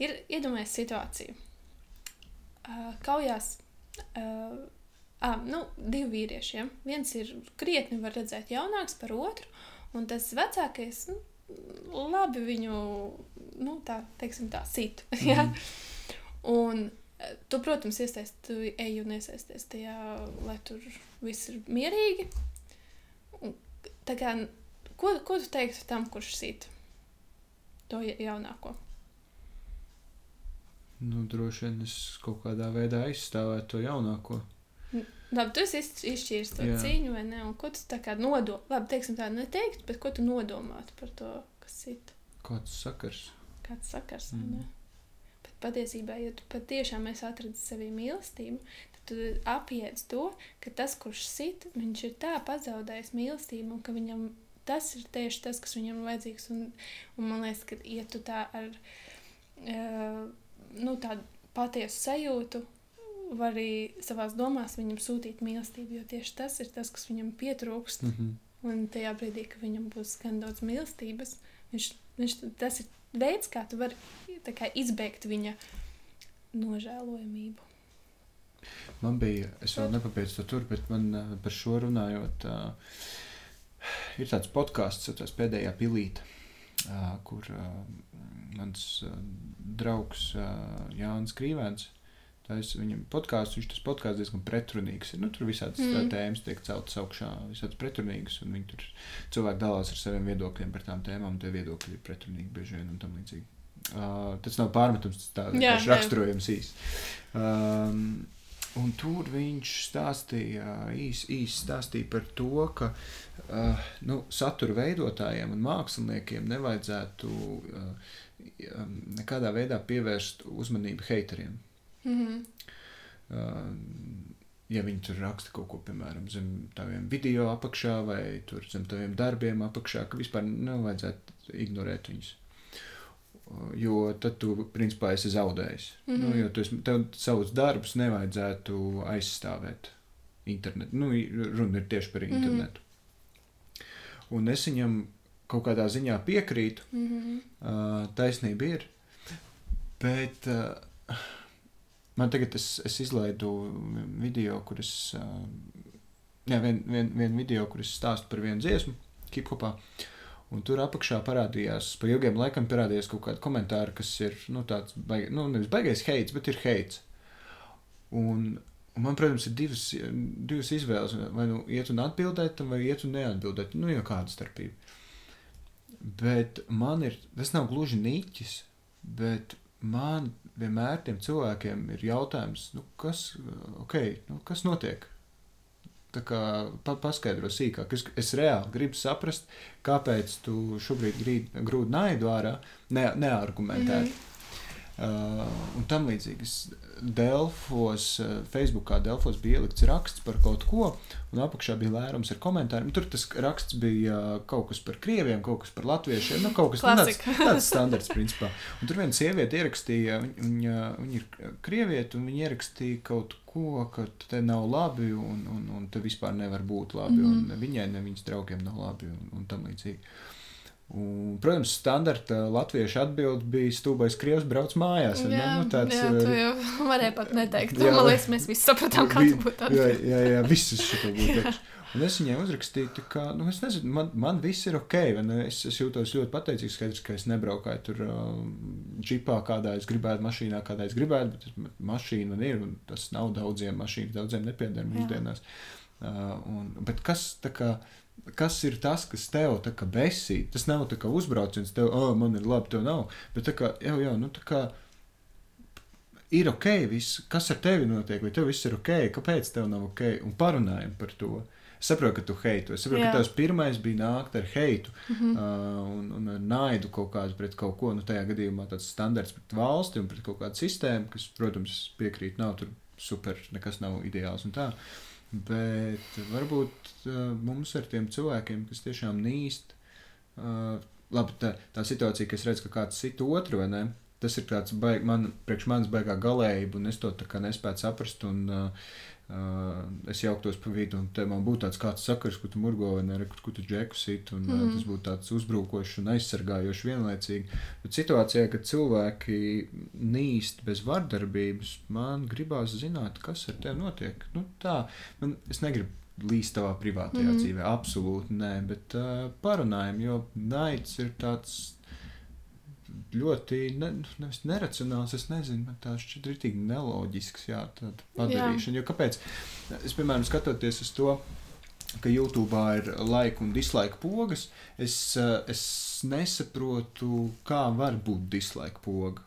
ir iedomājies situāciju. Uh, kaujās uh, ah, nu, divi vīrieši. Ja? Viens ir krietni, var redzēt, jaunāks par otru, un tas vecākais nu, labi viņu, nu, tā teiksim, tā sit. Ja? Mhm. Un eh, tu, protams, iesaisties, tu ej un iesaisties tajā, lai tur viss ir mierīgi. Un, tā kā, ko, ko tu teiktu tam, kurš sit to ja- jaunāko? Nu, droši vien es kaut kādā veidā aizstāvētu to jaunāko. Labi, tu esi iz- izšķīris to Jā. Cīņu, vai ne? Un ko tu tā kā nodomā? Labi, teiksim tā, neteikt, bet ko tu nodomātu par to, kas sit? Kāds sakars? Kāds sakars, Mm. mm. Bet patiesībā, ja tu patiešām esi atradis sevī mīlestību, tad tu apiedz to, ka tas, kurš sit, viņš ir tā pazaudējis mīlestību, un ka viņam tas ir tieši tas, kas viņam ir vajadzīgs. Un, un man liekas, ka, ja tu tā ar uh, nu, tādu patiesu sajūtu, var arī savā domās viņam sūtīt mīlestību, jo tieši tas ir tas, kas viņam pietrūkst. Mm -hmm. Un tajā brīdī, kad viņam būs gan daudz mīlestības, viņš, viņš, tas ir veids, kā tu vari kā, izbeigt viņa nožēlojamību. Man bija, es vēl nepabeidzu to tur, bet man uh, par šo runājot, uh, ir tāds podkāsts, tas pēdējā pilīte, uh, kur uh, mans uh, draugs uh, Jānis Krīvēns. Tas viņam podkāsts, viņš tas podkāsts diezgan pretrunīgs. ir. Nu, tur visādas Mm. tēmas tiek celtas augšā, visādas pretrunīgas, un viņi tur cilvēki dalās ar saviem viedokļiem par tām tēmām, un tie viedokļi ir pretrunīgi bieži vien un tam līdzīgi. Uh, tas nav pārmetums, tas tā Jā, jā. raksturojums īsi. Um, un tur viņš stāstīja, īsi īs stāstīja par to, ka uh, nu, satura veidotājiem un māksliniekiem nevajadzētu uh, nekādā veidā pievērst uzmanību haiteriem. Mm -hmm. Uh, ja viņi tur raksta kaut ko, piemēram, zem taviem video apakšā vai zem taviem darbiem apakšā, ka vispār nevajadzētu ignorēt viņus. Uh, Jo tad tu, principā, esi zaudējis. Mm -hmm. nu, Mhm. jo tu esi, tev savus darbus nevajadzētu aizstāvēt internetu. Nu, runa ir tieši par Mhm. internetu. Un es viņam kaut kādā ziņā piekrītu, Mm -hmm. Uh, taisnība ir. Bet uh, man tagad es, es izlaidu video, kur es. Uh, jā, vien, vien, vien video, kur es stāstu par vienu dziesmu, hip-hopā. Un tur apakšā parādījās, pa ilgiem laikam parādījās kaut kādi komentāri, kas ir, nu, tāds, baig, nu, nevis baigais heits, bet ir heits. Un, un man, protams, ir divas, divas izvēles. Vai nu iet un atbildēt, vai iet un neatbildēt. Nu, jau kāda starpība. Bet man ir, tas nav gluži niķis, bet man vienmēr tiem cilvēkiem ir jautājums, nu, kas, okay, nu, kas notiek? Pa, paskaidro sīkāk. Es, es reāli gribu saprast, kāpēc tu šobrīd grīd, grūdi naidu ārā, ne, neargumentēti. Mm -hmm. Uh, un tam līdzīgi. Delfos, uh, Facebookā Delfos bija ielikts raksts par kaut ko, un apakšā bija lērums ar komentāriem. Tur tas raksts bija uh, kaut kas par krieviem, kaut kas par latviešiem, nu, kaut kas tāds tāds standarts, principā. Un tur viena sieviete ierakstīja, viņa, viņa, viņa ir krieviete, un viņa ierakstīja kaut ko, ka te nav labi, un, un, un te vispār nevar būt labi, mm -hmm. viņai, ne viņas draugiem nav labi, un, un tam līdzīgi. Un, protams, standarta latviešu atbild bija stūbais krievs brauc mājās. vai ne? Jā, nu, tāds, jā, tu jau varēji pat neteikt. Jā, Jā, man liekas, mēs visi sapratām, kā Vi- tu būtu Jā, jā, jā visas šito būtu. Un es viņai uzrakstīju, kā, nu, es nezinu, man, man viss ir ok. Es, es jūtos ļoti pateicīgs, skaidrs, ka es nebraukāju tur um, džipā, kādā es gribētu, mašīnā, kādā es gribētu, bet mašīna man ir, un tas nav daudziem mašīnas, daudziem nepieder mūsdienās. Uh, un, bet kas tā kā kas ir tas, kas tev tā kā besī. Tas nav tā kā uzbrauciens, tev, oh, man ir labi, tev nav. Bet tā kā, jau, jau, nu tā kā ir ok, viss, kas ar tevi notiek, vai tev viss ir ok, kāpēc tev nav ok, un parunājam par to. Es saprotu, ka tu heitu. Es saprotu, Jā. ka tavs pirmais bija nākt ar heitu mm -hmm. uh, un, un ar naidu kaut kādu pret kaut ko. Nu, tajā gadījumā tāds standarts pret valsti un pret kaut kādu sistēmu, kas, protams, piekrīt, nav tur super, nekas nav ideāls un tā. Bet varbūt uh, mums ar tiem cilvēkiem, kas tiešām nīst, uh, labi, tā, tā situācija, ka es redzu, ka kāds sit otru vai ne, tas ir tāds baig, man, priekš manis baigā galējība, un es to tā kā nespēju saprast. Un, uh, Uh, es jauktos pa vidu, un te man būtu tāds kāds sakars, ko tu murgo, vai ne, kur, kur tu džeku sit, un mm. uh, tas būtu tāds uzbrukošs un aizsargājošs vienlaicīgi. Bet situācijā, kad cilvēki nīst bez vardarbības, man gribās zināt, kas ar tevi notiek. Nu, tā, man, es negribu līst tavā privātajā mm. dzīvē, absolūti nē, bet uh, parunājam, jo naids ir tāds ļoti ne, nevis neracionāls, es nezinu, bet tā šķiet neloģisks, jā, tāda padarīšana. Jā. Jo kāpēc? Es, piemēram, skatoties uz to, ka YouTube ir laika un dislaika pogas, es, es nesaprotu, kā var būt dislaika poga.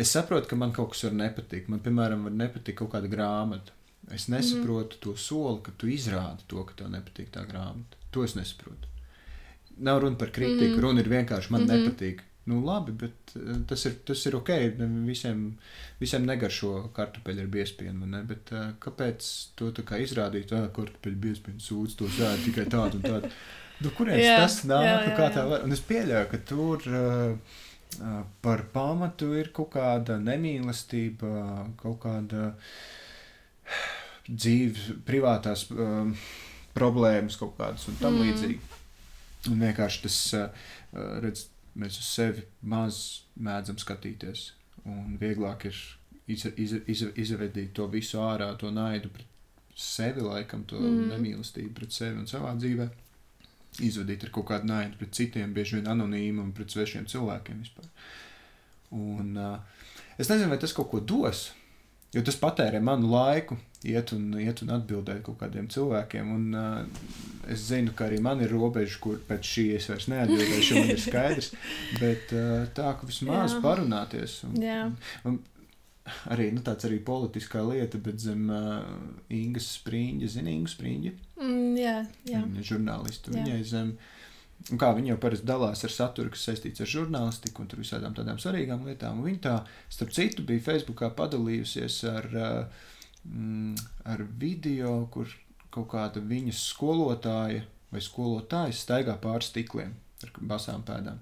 Es saprotu, ka man kaut kas var nepatikt. Man, piemēram, var nepatikt kaut kāda grāmata. Es nesaprotu mm. to soli, ka tu izrādi to, ka tev nepatīk tā grāmata. To es nesaprotu. Nav runa par kritiku, mm. runa ir vienkārši man mm -hmm. nepatīk Nu, labi, bet eh, tas ir, tas ir ok. Visiem, visiem negaršo kartupeļu ar biespienu. Ne? Bet, uh, kāpēc to kā izrādīt? Ah, kartupeļu biespienu sūdz to sēdi tikai tādu un tādu. Nu, kurienes jā, tas nāk? Jā, nu, jā, jā. Var? Un es pieļauju, ka tur uh, par pamatu ir kaut kāda nemīlestība, kaut kāda dzīves, privātās uh, problēmas, kaut kādas un tam mm. līdzīgi. Un vienkārši tas, uh, redz, mēs uz sevi maz mēdzam skatīties. Un vieglāk ir iz, iz, iz, izvedīt to visu ārā, to naidu pret sevi, laikam, to mm. nemīlestību pret sevi un savā dzīvē. Izvedīt ar kaut kādu naidu pret citiem, bieži vien anonīmu un pret svešiem cilvēkiem vispār. Un, uh, es nezinu, vai tas kaut ko dos, jo tas patērē manu laiku, iet un, iet un atbildēt kaut kādiem cilvēkiem. Un, uh, es zinu, ka arī man ir robeža, kur pēc šī es vairs neatbildēšu, man ir skaidrs. Bet uh, tā, ka vismaz Jā. parunāties. Un, Jā. un, arī nu, tāds arī politiskā lieta, bet zem uh, Ingas sprīņa, zina Inga sprīņa. Mm, jā, jā. Žurnālisti. Viņai zem. Un kā viņi jau parasti dalās ar saturu, kas saistīts ar žurnālistiku un visādām tādām svarīgām lietām. Viņa tā, starp citu, bija Facebookā padalījusies ar uh, mm, ar video, kur kaut kāda viņas skolotāja vai skolotājs staigā pāri stikliem ar basām pēdām.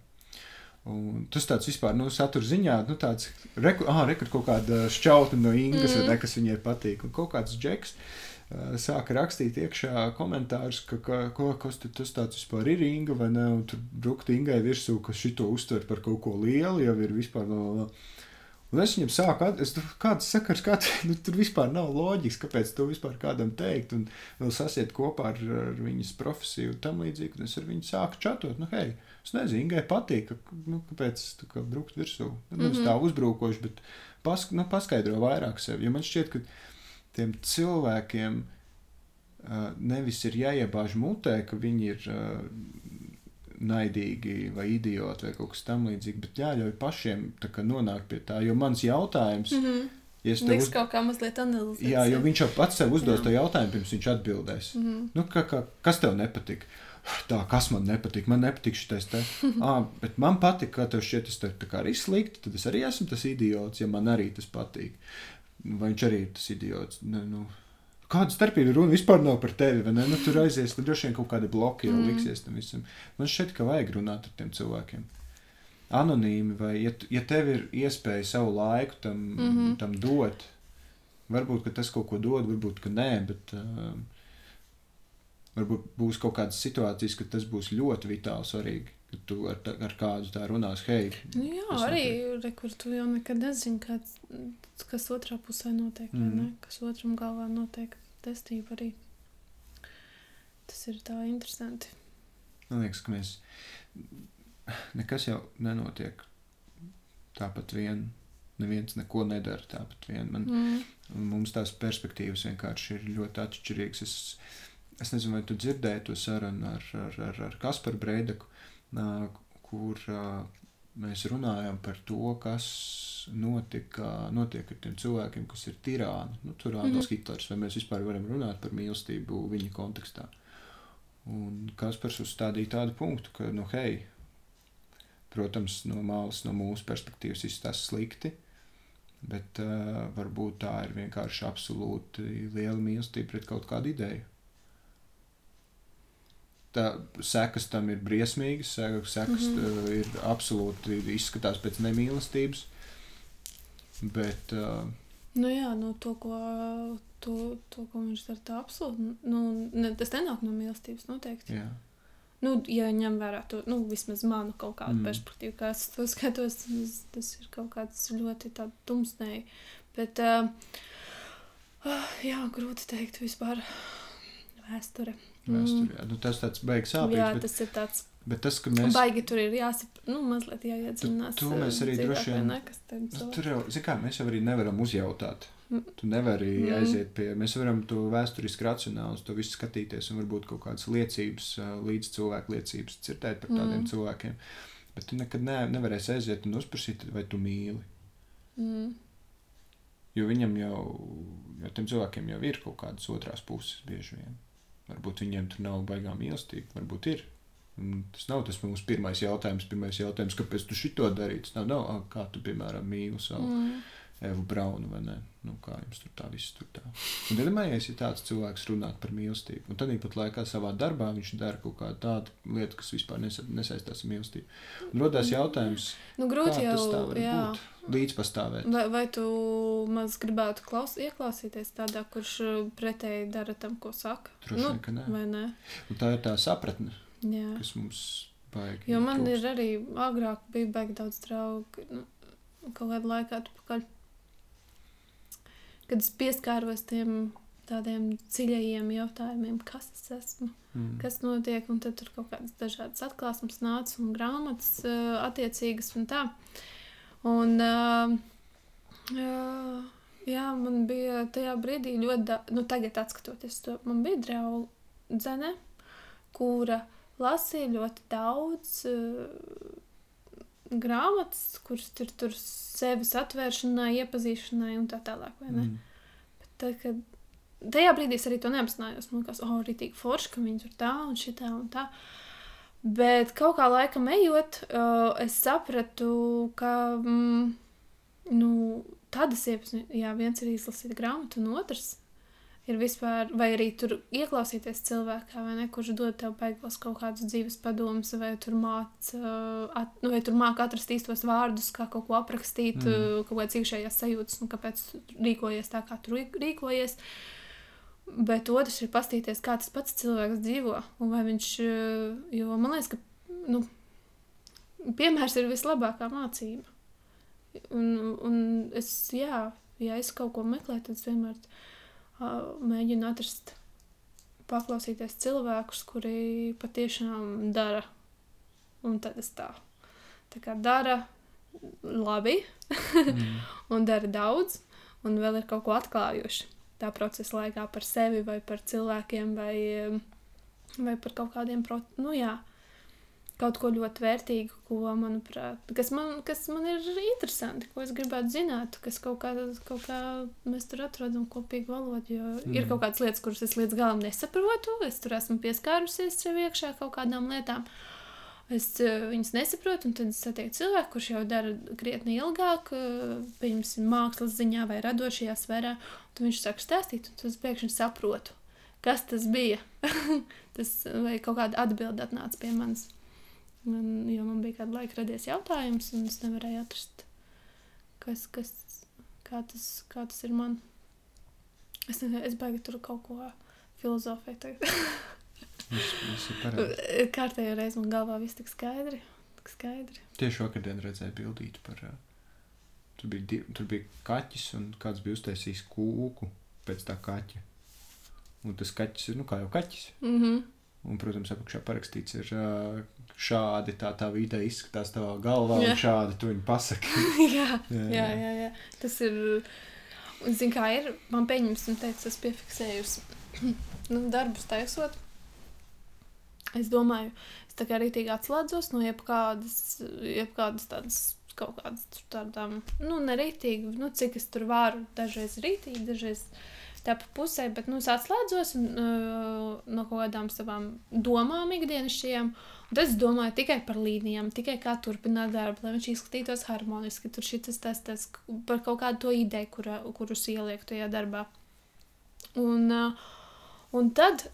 Un tas tāds vispār, nu, satura ziņā, nu, tāds, reku, ah, rekur kaut kāda šķautne no Ingas, mm. vai ne, kas viņai patīk, un kaut kāds džeks uh, sāka rakstīt iekšā komentārus, ka, ka ko, kas tas tāds vispār ir Inga, vai ne, un tur brukt Ingai virsū, ka šito uztver par kaut ko lielu, jau ir vispār no, no Un es viņam sāku, es, kāds sakars, kā nu, tur vispār nav loģiski, kāpēc to vispār kādam teikt, un vēl sasiet kopā ar, ar viņas profesiju un tam līdzīgi. Un es ar viņu sāku čatot, nu, hei, es nezinu, Ingai patīk, ka, nu, kāpēc tā kā brukt virsū. Nu, mm -hmm. tā uzbrukoši, bet pas, nu, paskaidro vairāk sev, jo man šķiet, ka tiem cilvēkiem uh, nevis ir jāiebāž mutē, ka viņi ir. Uh, naidīgi vai idioti vai kaut kas tamlīdzīgs, bet jāļauj pašiem nonākt pie tā. Jo mans jautājums. Mm -hmm. Ja Liks uz... kaut kā mazliet analizēt. Jā, jo viņš jau pats sev uzdos to jautājumu, pirms viņš atbildēs. Mm -hmm. nu, ka, ka, kas tev nepatīk? Tā, kas man nepatīk? Man nepatīk šis te. ah, bet man patīk, ka tev šķiet, tas te arī slikti. Tad es arī esmu tas idiots, ja man arī tas patīk. Vai viņš arī ir tas idiots? Ne, nu, kāda starpība runa vispār nav par tevi. Nu, tur aizies, tad droši vien kaut kādi bloki jau mm. liksies tam visam. Man šķiet, ka vajag runāt ar tiem cilvēkiem. Anonīmi, vai ja, ja tev ir iespēja savu laiku tam, mm -hmm. tam dot, varbūt tas kaut ko dod, varbūt nē, bet uh, varbūt būs kaut kādas situācijas, kad tas būs ļoti vitāli svarīgi. Kad tu ar, ar kādu tā runās, hei, nu jā, arī re, kur tu jau nekad nezini, kāds, kas otrā pusē notiek, mm. vai ne? Kas otram galvā notiek testība arī. Tas ir tā interesanti. Man liekas, ka mēs nekas jau nenotiek tāpat vien. Neviens neko nedara tāpat vien. Man, mm. Mums tās perspektīvas vienkārši ir ļoti atšķirīgas. Es es nezinu, vai tu dzirdēji to sarunu ar, ar, ar, ar Kasparu Breidaku, kur mēs runājam par to, kas notika, notiek ar tiem cilvēkiem, kas ir tirāni. Nu, tur Adolfs mm -hmm. Hitlers, vai mēs vispār varam runāt par mīlestību viņa kontekstā. Un Kaspars uzstādīja tādu punktu, ka, nu, hei, protams, no malas, no mūsu perspektīvas izstāsta slikti, bet uh, varbūt tā ir vienkārši absolūti liela mīlestība pret kaut kādu ideju tā sekas tam ir briesmīgas, sekas mm -hmm. ir absolūti izskatās pēc nemīlestības. Bet, uh, nu jā, nu to, ko, to, to, ko viņš dara, tā absolūti. Nu, ne, tas nenāk no mīlestības noteikti. Jā. Nu, ja ņem vērā to, nu, vismaz manu kaut kādu mm. perspektīvu, kā es to skatos, tas, tas ir kaut kāds ļoti tumsnēji. Bet, uh, uh, jā, grūti teikt vispār vēsture. Vēsturē. Mm. Nu, tas tāds beigas sāpīgs. Jā, bet, tas ir tāds. Bet tas, ka mēs. Baigi tur ir jāsap, nu, mazliet jāiedzinās. Tu, to mēs arī droši vien. Nu, tur jau, zin kā, mēs jau arī nevaram uzjautāt. Mm. Tu nevari mm. aiziet pie, mēs varam to vēsturiski racionāli to visu skatīties un varbūt kaut kādas liecības, līdz cilvēku liecības dzirdēt par tādiem mm. cilvēkiem. Bet tu nekad ne, nevarēsi aiziet un uzprasīt, vai tu mīli. Mm. Jo viņam jau, jo tiem cilvēkiem jau ir kaut kādas otrās puses bieži vien. Varbūt viņiem tur nav baigā mīlestība, varbūt ir. Un tas nav tas mūsu pirmais jautājums. Pirmais jautājums, kāpēc tu šito darīji? Tas nav, nav kā tu, piemēram, mīli savu mm. Evu Braunu vai ne. Nu, kā jums tur tā viss tur tā. Un iedomājieties, ja tāds cilvēks runā par mīlestību, un tad pat laikā savā darbā viņš dara kaut kādu tādu lietu, kas vispār nesa, nesaistās ar mīlestību. Un rodās jautājums, nu, grūti jau, tā būt. Līdzpastāvēt. Vai, vai tu maz gribētu klaus, ieklausīties tādā, kurš pretēji dara tam, ko saka? Droši vien, nu, ka nē. Nē? Un tā ir tā sapratne, jā. kas mums baigi. Jo man trūks. ir arī agrāk bija baigi daudz draugu, nu, kaut kādu laiku atpakaļ kad es pieskāros tiem tādiem dziļajiem jautājumiem, kas es esmu, mm. kas notiek, un tad tur kaut kādas dažādas atklāsmes nāca un grāmatas uh, attiecīgas un tā. Un, uh, uh, jā, man bija tajā brīdī ļoti, da... nu tagad atskatoties to, man bija draudzene, kura lasīja ļoti daudz uh, grāmatas, kuras ir tur sevis atvēršanai, iepazīšanai un tā tālāk. Mm. Bet tad, kad tajā brīdī es arī to neapzinājos, man liekas, oh, rītīgi forši, ka viņi tur tā un šitā un tā. Bet kaut kā laikam ejot, uh, es sapratu, ka mm, nu, tādas iepazīšanās, jā, viens ir izlasīt grāmatu, un otrs ir vispār, vai arī tur ieklausīties cilvēkā, vai ne, kurš dod tev beigās kaut kādus dzīves padomus, vai tur māca, uh, nu, vai tur māca atrast īstos vārdus, kā kaut ko aprakstīt, mm. Uh, kaut kādas iekšējās sajūtas, un kāpēc rīkojies tā, kā tur rīkojies. Bet otrs ir paskatīties, kā tas pats cilvēks dzīvo, un vai viņš, uh, jo man liekas, ka, nu, piemērs ir vislabākā mācība. Un, un es, jā, ja es kaut ko meklēju, tad es vienmēr mēģinu atrast, paklausīties cilvēkus, kuri patiešām dara. Un tad es tā, tā kā dara labi, mm. un dara daudz, un vēl ir kaut ko atklājuši tā procesa laikā par sevi, vai par cilvēkiem, vai, vai par kaut kādiem, pro... nu jā, kaut ko ļoti vērtīgu, ko, manuprāt, kas man, kas man ir interesanti, ko es gribētu zināt, kas kaut kā, kaut kā mēs tur atrodam kopīgu valodu. Jo mm. ir kaut kādas lietas, kuras es līdz galam nesaprotu, es tur esmu pieskārusies sev iekšā kaut kādām lietām. Es uh, viņas nesaprotu, un tad es satieku cilvēku, kurš jau dara krietni ilgāk, uh, piemēram, mākslas ziņā vai radošajā sfērā. Tad viņš sāk stāstīt, un tas pēkšņi saprotu, kas tas bija. tas vai kaut kāda atbilde atnāca pie manis. Man, jo man bija kāda laika radies jautājums, un es nevarēju atrast, kas, kas, kā, tas, kā tas ir man. Es nezinu, es baigi tur kaut ko filozofēt. Kārtējā reizē man galvā viss tik skaidri. Tik skaidri. Tieši vakardien redzēju bildīti par. Tur bija, tur bija kaķis, un kāds bija uztaisījis kūku pēc tā kaķa. Un tas kaķis ir, nu, kā jau kaķis. Mm -hmm. Un, protams, apakšā parakstīts ir šādi tā, tā vide izskatās tavā galvā, jā. un šādi tu viņu pasaki. jā, jā, jā, jā, jā. Tas ir. Un, zin, kā ir, man pieņems, un teicu, es piefiksējusi nu, darbus taisot, es domāju, es tā kā rītīgi atslēdzos no jebkādas, jebkādas tādas kaut kādas tādām, nu, nerītīgi, nu, cik es tur varu, dažreiz rītīgi, dažreiz tā pa pusē, bet, nu, es atslēdzos un, uh, no kaut kādām savām domām ikdienišķajām, tad es domāju tikai par līnijām, tikai kā turpināt darbu, lai viņš izskatītos harmoniski, tur šitas tas, tas, par kaut kādu to ideju, kura, kurus ieliek tajā darbā. Un, uh, un tad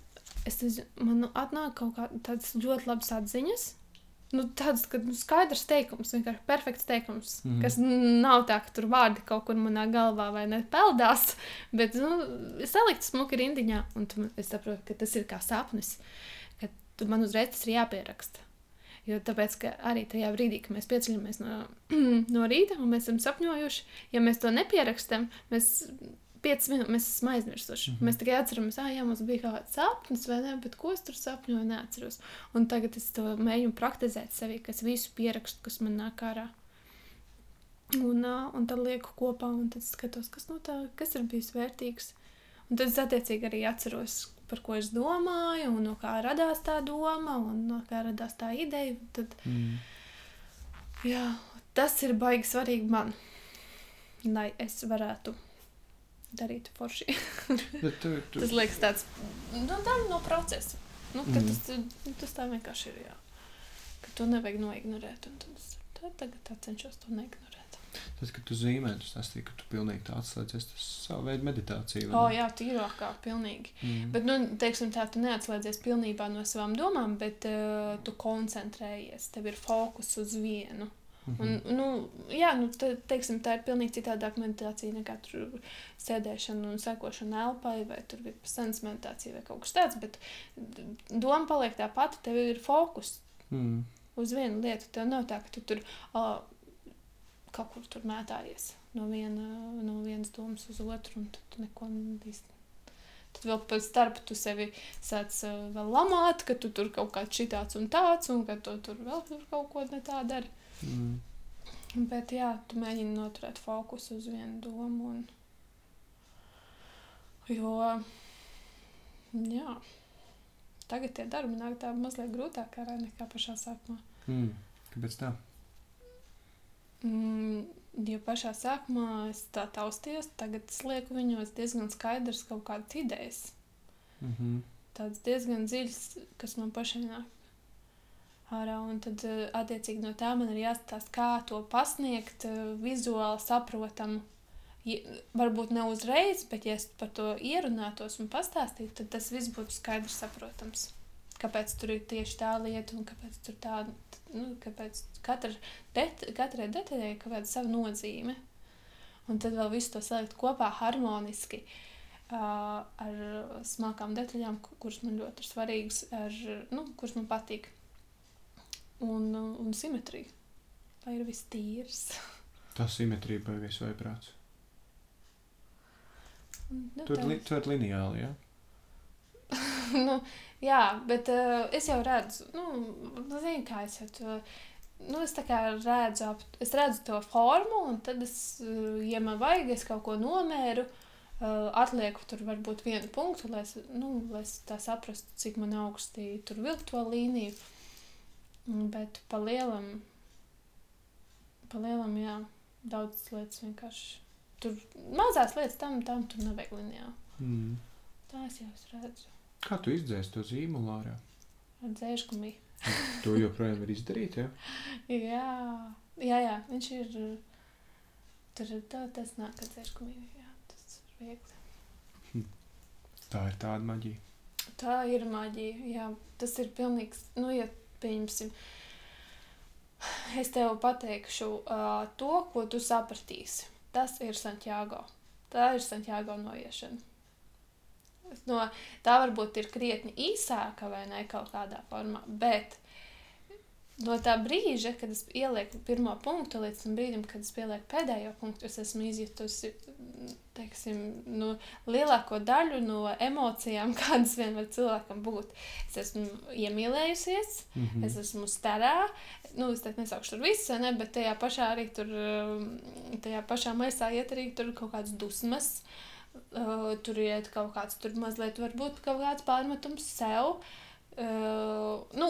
es man atnāk kaut kādas ļoti labas atziņas, nu, tāds nu, skaidrs teikums, vienkārši perfekts teikums, mm. kas nav tā, ka tur vārdi kaut kur manā galvā vai ne peldās, bet nu, salikt smuki rindiņā, un tu, es saprotu, ka tas ir kā sapnis, ka tu, man uzreiz tas ir jāpieraksta. Jo tāpēc, ka arī tajā brīdī, kad mēs pieceļamies no, no rīta un mēs esam sapņojuši, ja mēs to nepierakstam, mēs 5 minūtes mēs esam aizmirsuši. Mm -hmm. Mēs tikai atceramies, ah, jā, mums bija kaut kāds sapnis, vai ne, bet ko es tur sapņoju, neatceros. Un tagad es to mēģinu praktizēt sevī, kas visu pierakstu, kas man nāk ārā. Un, uh, un tad lieku kopā, un tad skatos, kas, no tā, kas ir bijis vērtīgs. Un tad es attiecīgi arī atceros, par ko es domāju, un no kā radās tā doma, un no kā radās tā ideja. Tad, mm. jā, tas ir baigi svarīgi man, lai es varētu darītu forši. tu, tu... Tas liekas tāds nu, daļa no procesa. Nu, mm. tas, nu, tas tā vienkārši ir. Jā. Ka to nevajag noignorēt. Tas, tā, tagad tā cenšos to neignorēt. Tas, ka tu zīmē, tas stāstīja, ka tu pilnīgi tā atslēdzies, tas savu veidu meditācija. O, jā, tīrākā, pilnīgi. Mm. Bet, nu, teiksim tā, tu neatslēdzies pilnībā no savām domām, bet uh, tu koncentrējies, tev ir fokus uz vienu. Mhm. Un, nu, jā, nu, te, teiksim, tā ir pilnīgi citādāka meditācija nekā sēdēšana un sekošana elpai, vai tur bija pasaules meditācija vai kaut kas tāds. Bet doma paliek tā pati, tev ir fokus mm. uz vienu lietu. Tev nav tā, ka tu tur uh, kaut kur tur mētājies no, viena, no vienas domas uz otru, un tu neko īsti. Tad vēl pēc tam tu sevi sāc uh, vēl lamāt, ka tu tur kaut kāds šitāds un tāds, un ka tu tur vēl tur kaut ko ne tā dari. Mm. Bet jā, tu mēģini noturēt fokusu uz vienu domu. Un... Jo jā, tagad tie darbi nāk tā mazliet grūtāk nekā pašā sākumā. Mm. Kāpēc tā? Mm, jo pašā sākumā es tā taustījos, tagad es lieku viņos diezgan skaidrs kaut kādas idejas. Mm -hmm. Tāds diezgan dziļs, kas man pašai nāk ārā. Un tad, eh, attiecīgi, no tā man ir jāstāsta, kā to pasniegt eh, vizuāli saprotamu. Varbūt ne uzreiz, bet, ja es par to ierunātos un pastāstītu, tad tas viss būtu skaidrs saprotams. Kāpēc tur ir tieši tā lieta, un kāpēc tur tā, nu, kāpēc katra det, katrai detaļai ir kaut kāda sava nozīme. Un tad vēl visu to salikt kopā harmoniski, uh, ar smalkām detaļām, kuras man ļoti ir svarīgas, ar, nu, kuras man patīk un, un simetrija. Lai ir viss tīrs. Tā simetrija beigās vai prāts. Nu, tur li, tur ir lineāli, jā? nu, jā, bet uh, es jau redzu, nu, zinu, kā es jau to. Nu, es redzu, ap, es redzu to formu, un tad es, uh, ja man vajag, es kaut ko nomēru, uh, atlieku tur varbūt vienu punktu, lai es, nu, lai es tā saprastu, cik man augstī tur vilkt to līniju. Bet pa lielam, pa lielam, jā, daudzas lietas vienkārši. Tur mazās lietas tam, tam tur nevajag lineāli. Mm. Tā es jau redzu. Kā tu izdzēsi to zīmolu ārā? Ar dzēškumī. to joprojām var izdarīt, jā? jā, jā, jā, viņš ir, tur ir tā, tas nāk ar dzēškumī, jā, tas ir viegli. Hm. Tā ir tāda maģija. Tā ir maģija, jā, tas ir pilnīgs, nu, ja pieņemsim, es tev pateikšu uh, to, ko tu sapratīsi. Tas ir Santiago. Tā ir Santiago noiešana. No, tā varbūt ir krietni īsāka vai ne kaut kādā formā, bet no tā brīža, kad es ielieku pirmo punktu, līdz tam brīdim, kad es pielieku pēdējo punktu, es esmu izjutusi teiksim, nu, lielāko daļu no emocijām, kādas vien var cilvēkam būt. Es esmu iemīlējusies, mm -hmm. es esmu starā. Nu, es teiktu, nesaukšu tur visu, ne, bet tajā pašā arī tur, tajā pašā maisā iet arī tur kaut kādas dusmas. uh, tur iet kaut kāds, tur mazliet varbūt kaut kāds pārmetums sev. Uh, nu,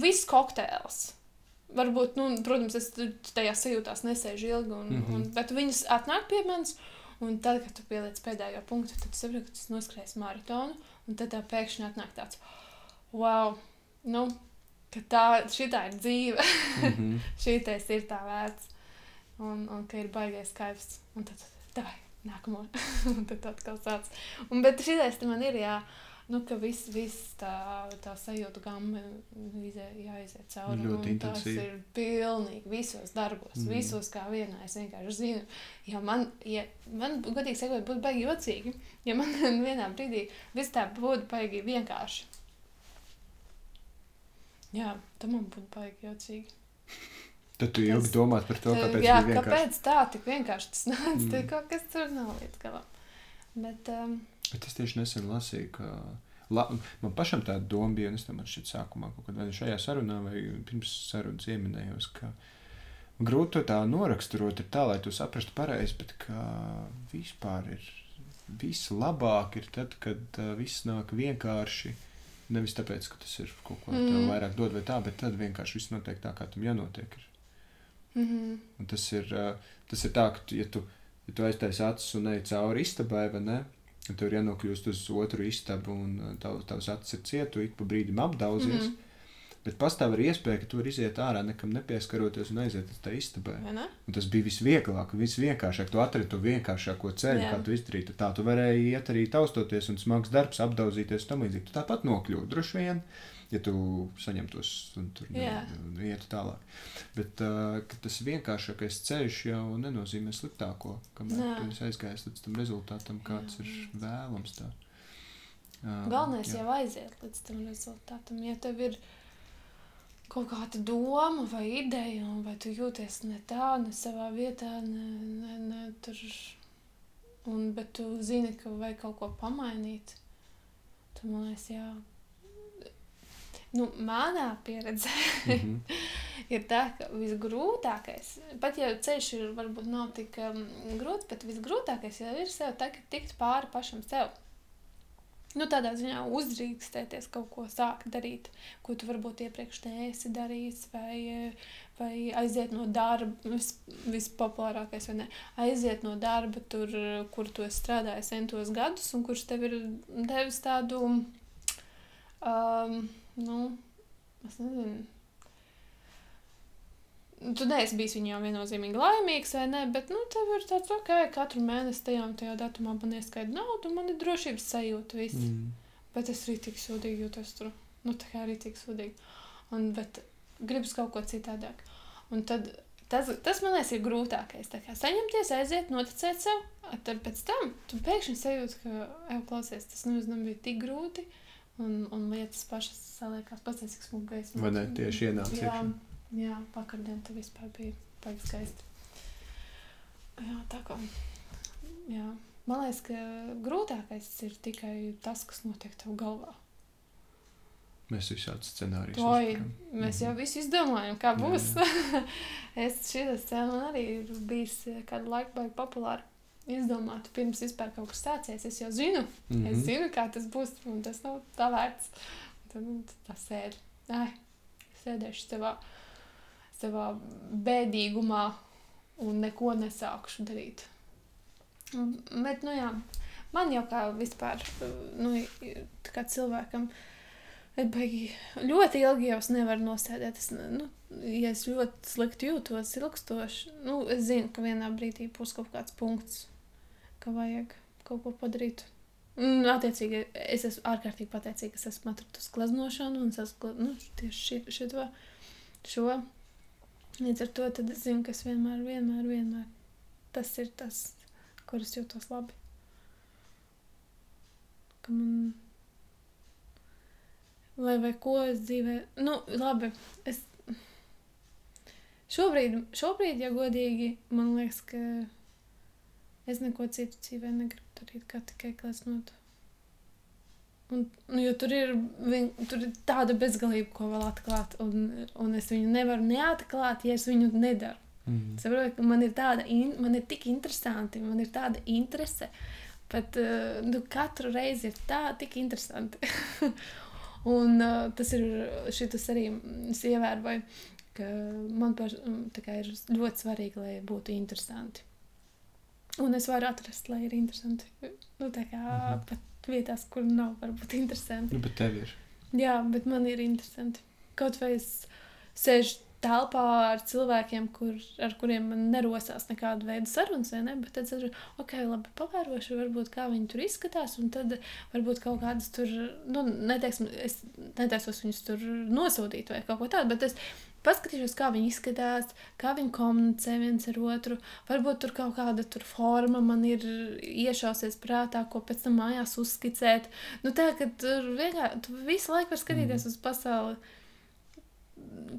viss kokteils. Varbūt, nu, protams, es tajā sajūtās nesēžu ilgi, un, mm -hmm. un, bet viņas atnāk pie manis. Un tad, kad tu pieliec pēdējo punktu, tad saproti, ka tas noskrēs maratonu. Un tad tā pēkšņi atnāk tāds, wow, nu, ka tā šitā ir dzīve. Mm -hmm. Šī ir tā vērts. Un, un ka ir baigais kaivs. Un tad, tā, nākamo. tad atkal sāc. Un, bet šis man ir, jā. Nu, ka viss vis tā, tā sajūta gama izē, jāiziet cauri. Ļoti un tas intensīvi. ir pilnīgi visos darbos, mm. visos kā vienā. Es vienkārši zinu, ja man, ja man godīgi sakot, būtu baigi jocīgi, ja man vienā brīdī viss tā būtu baigi vienkārši. Jā, tam man būtu baigi jocīgi. Tad tu ilgi domā par to, kāpēc jā, kāpēc tā tik vienkārši tas nāca? Mm. Tur kaut kas tur nav līdz galam. Bet, um, Bet es tieši nesen lasīju, ka la, man pašam tāda doma bija, un es tam šķiet sākumā kaut kad vai nu šajā sarunā, vai pirms sarunas ieminējos, ka grūti to tā noraksturot ir tā, lai tu saprastu pareizi, bet ka vispār ir viss labāk ir tad, kad uh, viss nāk vienkārši. Nevis tāpēc, ka tas ir kaut ko. Mm. vairāk dod vai tā, bet tad vienkārši viss notiek tā, kā tam jānotiek. Ir. Mm -hmm. Un tas ir, uh, tas ir tā, ka, tu, ja tu, ja tu aiztaisi acis un ej cauri istabai, vai ne? Ir jānokļūst uz otru istabu, un uh, tav, tavs acis ir cietu, ik pa brīdim apdauzies. Mm. -hmm. Bet pastāv arī iespēja, ka tu vari iziet ārā, nekam nepieskaroties un aiziet uz tā istabai. Tas bija visvieglāk, visvienkāršāk. Tu atradi to vienkāršāko ceļu, Jā. kā tu izdarītu. Tā tu varēji iet arī taustoties, un smags darbs, apdaudzīties un tam līdzīgi. Tu tāpat nokļūsi droši vien, ja tu saņemtos un tur Jā. ietu tālāk. Bet uh, ka tas vienkāršākais ceļš jau nenozīmē sliktāko, kamēr Nē. tu esi aizgājis līdz tam rezultātam, kāds Jā. ir vēlams. Tā. Uh, Galvenais jau aiziet līdz tam rezultātam. Ja tev ir kaut kāda doma vai ideja, vai tu jūties ne tā, ne savā vietā, ne, ne, ne tur. Un, bet tu zini, ka vajag kaut ko pamainīt. Tad man liekas, jā. Nu, manā pieredzē Mhm. ir tā, ka visgrūtākais, pat ja ceļš ir varbūt nav tik um, grūts, bet visgrūtākais jau ir sev tagad tikt pāri pašam sev. Nu, tādā ziņā uzdrīkstēties kaut ko sākt darīt, ko tu varbūt iepriekš neesi darījis, vai, vai aiziet no darba, vis, vispopulārākais, vai ne, aiziet no darba, tur, kur tu esi strādājis centos gadus, un kurš tev ir devis tādu, um, nu, es nezinu, Tu neesi bijis viņā viennozīmīgi laimīgs, vai ne? Bet, nu, tev ir tāds, ok, katru mēnesi tajā tajā datumā man ieskaita naudu, un man ir drošības sajūta. Viss. Mm. Bet es arī tik sūdīgi jūtos tur. Nu, tā kā arī tik sūdīgi. Un, bet gribas kaut ko citādāk. Un tad tas, tas man liekas, ir grūtākais. Tā kā saņemties, aiziet, noticēt sev. Tad pēc tam tu pēkšņi sajūti, ka, ej, klausies, tas nemaz nebija tik grūti. Un, un lietas pašas saliekās pats, cik smūgi gaismā. Vai ne? Tieši ienāca Jā, iekšā. jā vakardien tas vispār bija baigi skaisti. Jā, tā kā. Jā. Man liekas, ka grūtākais ir tikai tas, kas notiek tev galvā. Mēs visādi scenārijus uzturam. mēs jau Mhm. visu izdomājam, kā Jā, būs. es šis man arī ir bijis kādu laiku baigi populāri. Izdomāt, pirms vispār kaut kas sācies. Es jau zinu, mm -hmm. es Mhm. zinu, kā tas būs, un tas nav tā vērts. Tad nu, tā sēdi. Ai, sēdēšu savā, savā bēdīgumā un neko nesākšu darīt. Bet, nu jā, man jau kā vispār, nu, kā cilvēkam, baigi ļoti ilgi jau es nevaru nosēdēt. Es, nu, ja es ļoti slikti jūtos, ilgstoši, nu, es zinu, ka vienā brīdī būs kaut kāds punkts, ka vajag kaut ko padarīt. Un, attiecīgi, es esmu ārkārtīgi pateicīga, ka es esmu atradusi gleznošanu un es esmu nu, tieši ši- šito, šo. Līdz ar to es zinu, ka es vienmēr, vienmēr, vienmēr tas ir tas, kur es jūtos labi. Ka man lai vai ko es dzīvē, nu, labi, es šobrīd, šobrīd, ja godīgi, man liekas, ka es neko citu dzīvē negribu darīt, kā tikai gleznot. Un, nu, jo tur ir, viņ, tur ir tāda bezgalība, ko vēl atklāt, un, un es viņu nevaru neatklāt, ja es viņu nedaru. Mhm. Saprotu, ka man ir tāda, in, man ir tik interesanti, man ir tāda interese. Bet uh, nu, katru reizi ir tā, tik interesanti. un uh, tas ir šis arī es ievēroju, ka man kā, ir ļoti svarīgi, lai būtu interesanti. Un es varu atrast, lai ir interesanti. Nu, tā kā uh -huh. pat vietās, kur nav varbūt interesanti. Nu, bet tev ir. Jā, bet man ir interesanti. Kaut vai es sēžu telpā ar cilvēkiem, kur, ar kuriem man nerosās nekāda veida sarunas, vai ne? Bet tad es ok, labi, pavērošu, varbūt kā viņi tur izskatās, un tad varbūt kaut kādas tur, nu, neteiksim, es netaisos viņus tur nosūtīt vai kaut ko tādu, bet es paskatīšos, kā viņi izskatās, kā viņi komunicē viens ar otru. Varbūt tur kaut kāda tur forma man ir iešausies prātā, ko pēc tam mājās uzskicēt. Nu, tā, ka tur vienkārši tu visu laiku var skatīties mm. uz pasauli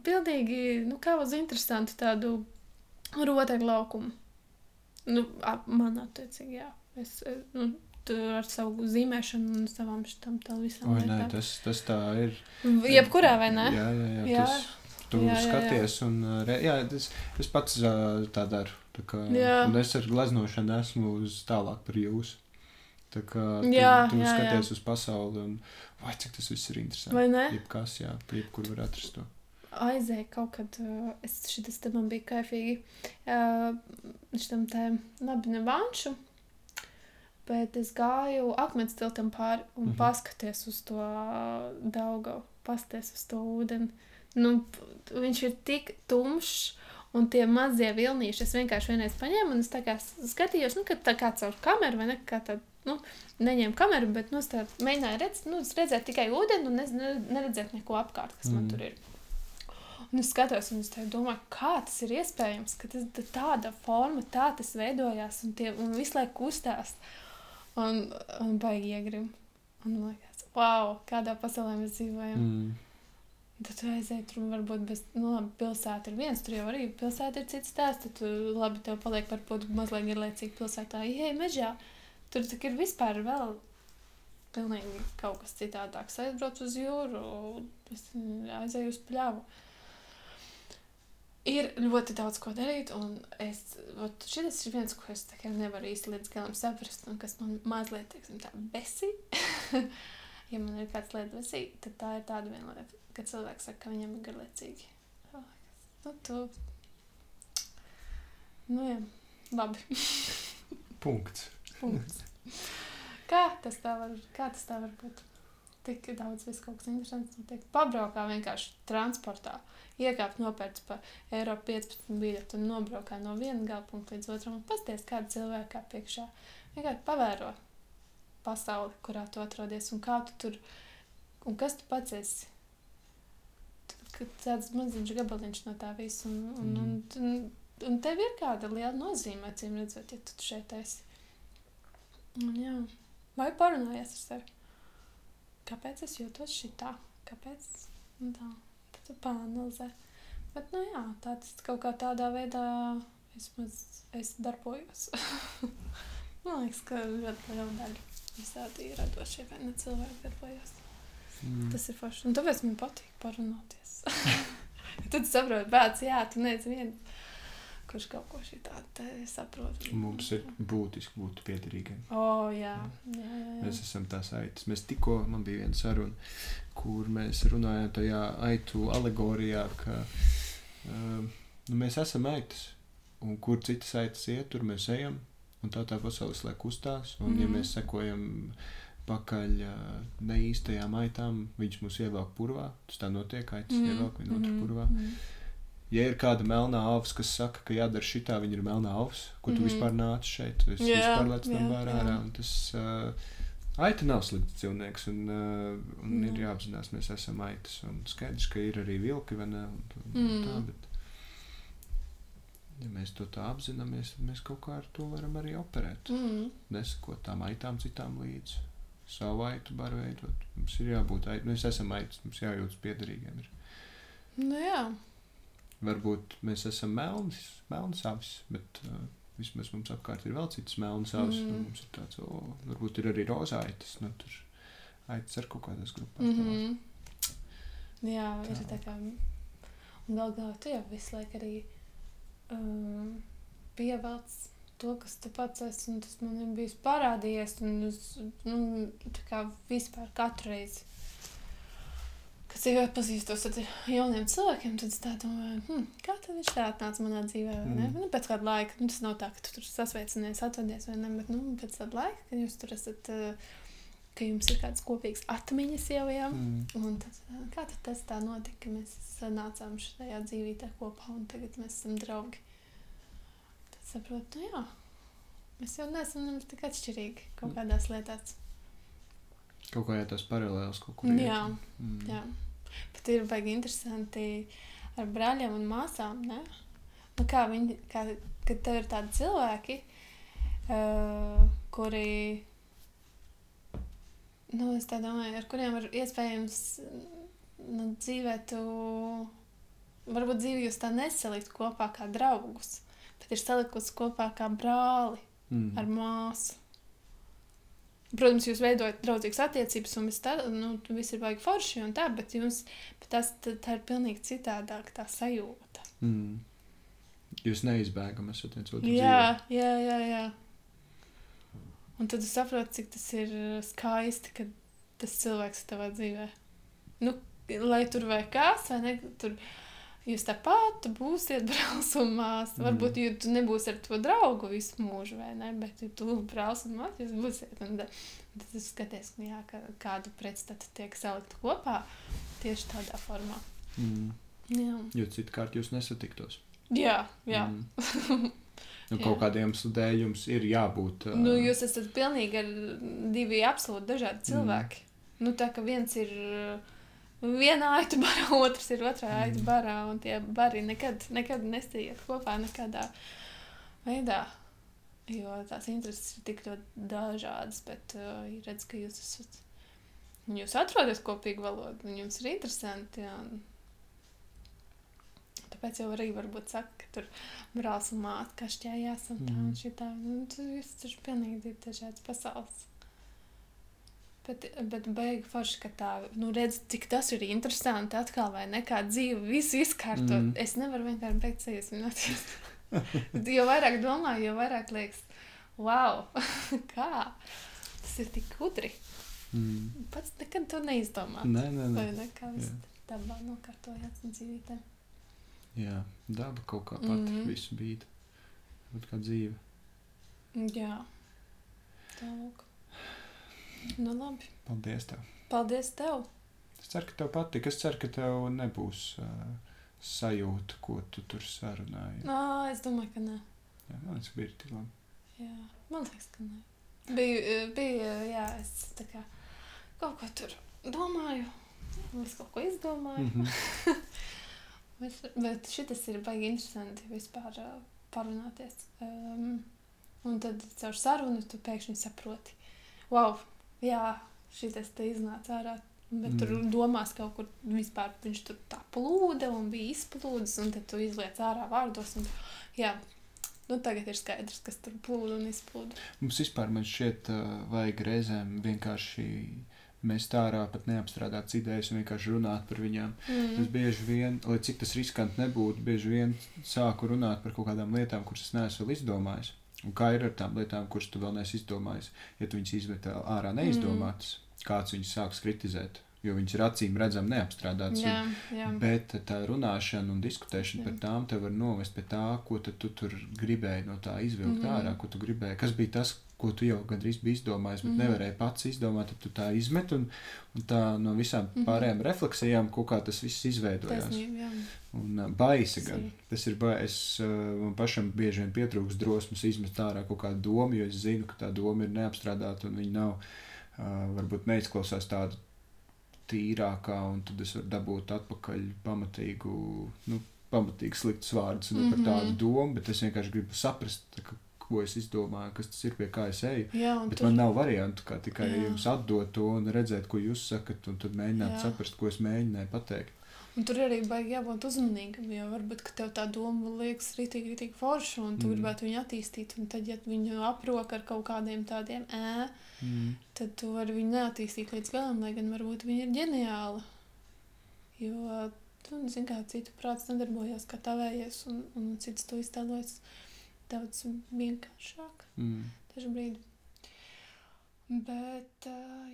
pilnīgi, nu, kā uz interesantu tādu rotaļu laukumu. Nu, ap, man attiecīgi, jā. Es, nu, ar savu zīmēšanu un savām šitām tā visām Oi. Nē, tas, tas tā ir. Jebkurā, vai ne? Jā, jā, jā. jā. Tas, tu jā, jā, skaties, jā. un re, jā, es, es pats tā daru. Tā kā, un es ar gleznošanu esmu uz tālāk par jūsu. Tā kā tu, jā, tu jā, skaties jā. uz pasauli, un vai cik tas viss ir interesanti. Vai ne? Jebkas, jā, jebkur var atrast to aizēju kaut kad, uh, es šitas te man bija kaifīgi, uh, šitam te, labi, ne vanšu, bet es gāju akmens tiltam pāri un mm -hmm. paskaties uz to daugu, paskaties uz to ūdeni. Nu, viņš ir tik tumšs, un tie mazie vilnīši, es vienkārši vienreiz paņēmu un es tā kā skatījos, nu, kad tā kā caur kameru vai ne, kā tā, nu, neņēmu kameru, bet, nu, es tā mēģināju redzēt, nu, redzēt tikai ūdeni un ne, neredzēt neko apkārt, kas mm. man tur ir. Un es skatos, un es domāju, kā tas ir iespējams, ka tas tāda forma, tā tas veidojās, un, tie, un visu laiku kustās. Un, un baigi iegrim. Un man liekas, wow, kādā pasaulē mēs dzīvojam. Mm. Tad aizēji tur, varbūt bez, nu, labi, pilsēta ir viens, tur jau arī pilsēta ir cits stāsts, tad tu, labi, tev paliek varbūt mazliet garlaicīgi pilsētā, ieej mežā. Tur tik ir vispār vēl pilnīgi kaut kas citādāks. Aizbrauc uz jūru, aizēju uz pļavu. Ir ļoti daudz ko darīt, un es, ot, šis ir viens, ko es nevaru īsti līdz galam saprast, un kas man mazliet, teiksim, tā besi. ja man ir kāds lietas besī, tad tā ir tāda viena lieta, kad cilvēks saka, ka viņam ir garlaicīgi. Nu, tu... Nu, jā, labi. Punkts. Punkts. Kā tas tā var, kā tas tā var būt? Tik daudz viss kaut kas interesants, un tiek pabraukā vienkārši transportā. Iekāpt nopērts pa eiro 15 biļeti un nobraukā no viena gala punkta līdz otram un pasties, kāda cilvēka kā priekšā. Vienkārši pavēro pasauli, kurā tu atrodies un kā tu tur, un kas tu pats esi. Tāds maziņš gabaliņš no tā visa, un, un, mm. un, un, un tev ir kāda liela nozīme, acīm redzot, ja tu šeit esi. Un, jā. Vai parunājies ar sevi? Kāpēc es jūtos šitā? Kāpēc? Un tā tu pāanalizē. Bet, nu jā, tāds kaut kā tādā veidā vismaz es darbojos. Man liekas, ka ļoti liela daļa visādi radošie vai ne cilvēki darbojas. Mm. Tas ir forši. Un tāpēc man patīk parunāties. Tad saproti, bērns, jā, tu neesi viens kurš kaut ko tādu saprot. Mums ir būtiski būt piederīgiem. Oh, jā. Jā, jā, jā. Mēs esam tās aitas. Mēs tikko, man bija viena saruna, kur mēs runājām tajā aitu alegorijā, ka uh, nu, mēs esam aitas. Un kur citas aitas iet, tur mēs ejam. Un tā tā pasaules lai kustās. Un, mm ja mhm. mēs sekojam uh, ne īstajām aitām, viņš mūs ievelk purvā. Tas tā notiek, aitas mm ievelk vienu otru purvā. Mm ja ir kāda melnā avs, kas saka, ka jādara šitā, viņa ir melnā avs, ko tu mm vispār nāc šeit, es yeah, vispār lec tam bērā ārā, un tas, uh, aita nav slikts cilvēks, un, uh, un mm. ir jāapzinās, mēs esam aitas, un skaidrs, ka ir arī vilki, vai ne, un, un mm. tā, bet, ja mēs to tā apzināmies, tad mēs kaut kā ar to varam arī operēt, mm. nesakot tām aitām citām līdzi. Savu aitu var veidot. Mums ir jābūt aitam. Mēs esam aitas, mums jājūtas piederīgiem. Ir. Nu jā, varbūt mēs esam melns, melns avis, bet uh, vismaz mums apkārt ir vēl citas melnas avis. Nu, mm. Nu, mums ir tāds, o, varbūt ir arī rozā aitas, nu, tur aitas ar kaut kādās grupās. Mm -hmm. Jā, tā. ir tā kā, un gal galā tu jau visu laiku arī um, pievelc to, kas tu pats esi, un tas man ir bijis parādījies, un es, nu, tā kā vispār katru reizi, kad es iepazīstos ar jauniem cilvēkiem, tad es domāju, hm, kā tad viņš tā atnāca manā dzīvē? Mm. Nu, pēc kāda laika, nu, tas nav tā, ka tu tur sasveicinies, atvedies, vai ne, bet, nu, pēc tāda laika, kad jūs tur esat, uh, ka jums ir kādas kopīgas atmiņas jau, jā, Mm. tad, uh, kā tas tā notika, ka mēs sanācām šajā dzīvītē kopā, un tagad mēs esam draugi. Saprotu, nu jā, mēs jau neesam nemaz tik atšķirīgi kaut kādās lietās. Kaut kā jau tās paralēlas kaut kur. Jā, iet. Mm. jā. Bet ir baigi interesanti ar brāļiem un māsām, ne? Nu, kā viņi, kā, kad tev ir tādi cilvēki, uh, kuri, nu, es tā domāju, ar kuriem var iespējams nu, dzīvē tu, varbūt dzīvi jūs tā nesalikt kopā kā draugus, bet ir salikusi kopā kā brāli Mm. ar māsu. Protams, jūs veidojat draudzīgas attiecības, un tā, nu, viss ir baigi forši un tā, bet, jums, bet tas, tā, tā ir pilnīgi citādāk tā sajūta. Mm. Jūs neizbēgami esat viens otru Jā, jā, jā, jā. Un tad es saprotu, cik tas ir skaisti, kad tas cilvēks ir tavā dzīvē. Nu, lai tur vai kas, vai ne, tur jūs tāpat būsiet brālis un māsa. Mm. Mm. Varbūt jūs tu nebūsi ar to draugu visu mūžu, vai ne, bet tu brālis un māsa, jūs būsiet. Un tad es skaties, nu jā, ka kādu pretstatu tiek salikt kopā tieši tādā formā. Mm. Jā, Jo citkārt jūs nesatiktos. jā. jā. Mm. Nu, kaut kādiem dēļ jums ir jābūt. ā, Nu, jūs esat pilnīgi divi absolūti dažādi cilvēki. Mm. Nu, tā kā viens ir uh, vienā aitu barā, otrs ir otrā Mm. aitu barā, un tie bari nekad, nekad nestiet kopā nekādā veidā. Jo tās intereses ir tik ļoti dažādas, bet uh, redz, ka jūs esat. Jūs atrodat kopīgu valodu, un jums ir interesanti. Un... Tāpēc jau arī varbūt saka, ka tur brālis un māte kašķējās un tā un Mhm. šitā. Nu, tur viss ir pilnīgi divi dažādas pasaules. Bet, bet beigu forši, ka tā, nu redz, cik tas ir interesanti atkal, vai ne, kā dzīve visu izkārtot. Mm. Es nevaru vienkārši beigt sajūsmināt. jo vairāk domāju, jo vairāk liekas, wow, kā, tas ir tik gudri. Mm. Pats nekad to neizdomā. Nē, nē, nē. Vai ne, kā viss dabā nokārtojās un dzīvītē. Jā, daba kaut kā pati mm. -hmm. visu bīda. Bet kā dzīve. Jā, tālāk. Nu labi, Paldies tev. paldies tev. Es ceru, ka tev patīk. Es ceru, ka tev nebūs uh, sajūta, ko tu tur sarunāji. Nā, es domāju, ka nē. Jā, man liekas, bija tik labi. Jā, man liekas, ka nē. Bija, bija jā, es tā kā kaut ko tur domāju. Es kaut ko izdomāju. Mm Mm. -hmm. Bet, bet šis ir baigi interesanti vispār uh, parunāties. Um, un tad caur sarunu tu pēkšņi saproti, wow, jā, šis te iznāca ārā. Bet mm. tur Mm. domās kaut kur vispār viņš tur tā plūda un bija izplūdes, un tad tu izliec ārā vārdos. Un, jā, nu tagad ir skaidrs, kas tur plūda un izplūda. Mums vispār šķiet, uh, vajag reizēm vienkārši mest ārā pat neapstrādātas idejas un vienkārši runāt par viņām. Mm. Es bieži vien, lai cik tas riskanti nebūtu, bieži vien sāku runāt par kaut kādām lietām, kuras es neesmu izdomājis. Un kā ir ar tām lietām, kuras tu vēl neesi izdomājis? Ja tu viņas izmet ārā neizdomātas, mm. kāds viņus sāks kritizēt, jo viņas ir acīm redzami neapstrādātas. Jā, jā. Bet tā runāšana un diskutēšana Jā. par tām te var novest pie tā, ko tu tur gribēji no tā izvilkt mm. Ārā, ko tu gribēji. Kas bija tas, ko tu jau gandrīz biji izdomājis, bet mm. Mhm. nevarēji pats izdomāt, tad tu tā izmet un, un tā no visām Mhm. pārējām refleksijām kaut kā tas viss izveidojās. Taisnība. Un uh, baisi gan. Tas ir baisi. Uh, man pašam bieži vien pietrūks drosmes izmest ārā kaut kādu domu, jo es zinu, ka tā doma ir neapstrādāta un viņa nav, uh, varbūt neizklausās tāda tīrākā, un tad es varu dabūt atpakaļ pamatīgu, nu, pamatīgi sliktus vārdus mm -hmm. par Mhm. tādu domu, bet es vienkārši gribu saprast, ka, ko es izdomāju, kas tas ir, pie kā es eju. jā Bet tur, man nav variantu, kā tikai Jā. jums atdot to un redzēt, ko jūs sakat, un tad mēģināt Jā. saprast, ko es mēģināju pateikt. un tur arī baigi jābūt uzmanīgam, jo varbūt tev tā doma liekas rītīgi, rītīgi forša, un tu Mm. gribētu viņu attīstīt, un tad, ja viņu aprok ar kaut kādiem tādiem ē, Mm. tad tu vari viņu neattīstīt līdz galam, lai gan varbūt viņa ir ģeniāla. Jo, tu zini, kā citu prāts nedarbojas kā tavējies, un, un cits to iztēlojas daudz vienkāršāk Mm. dažu brīdi. Bet, uh,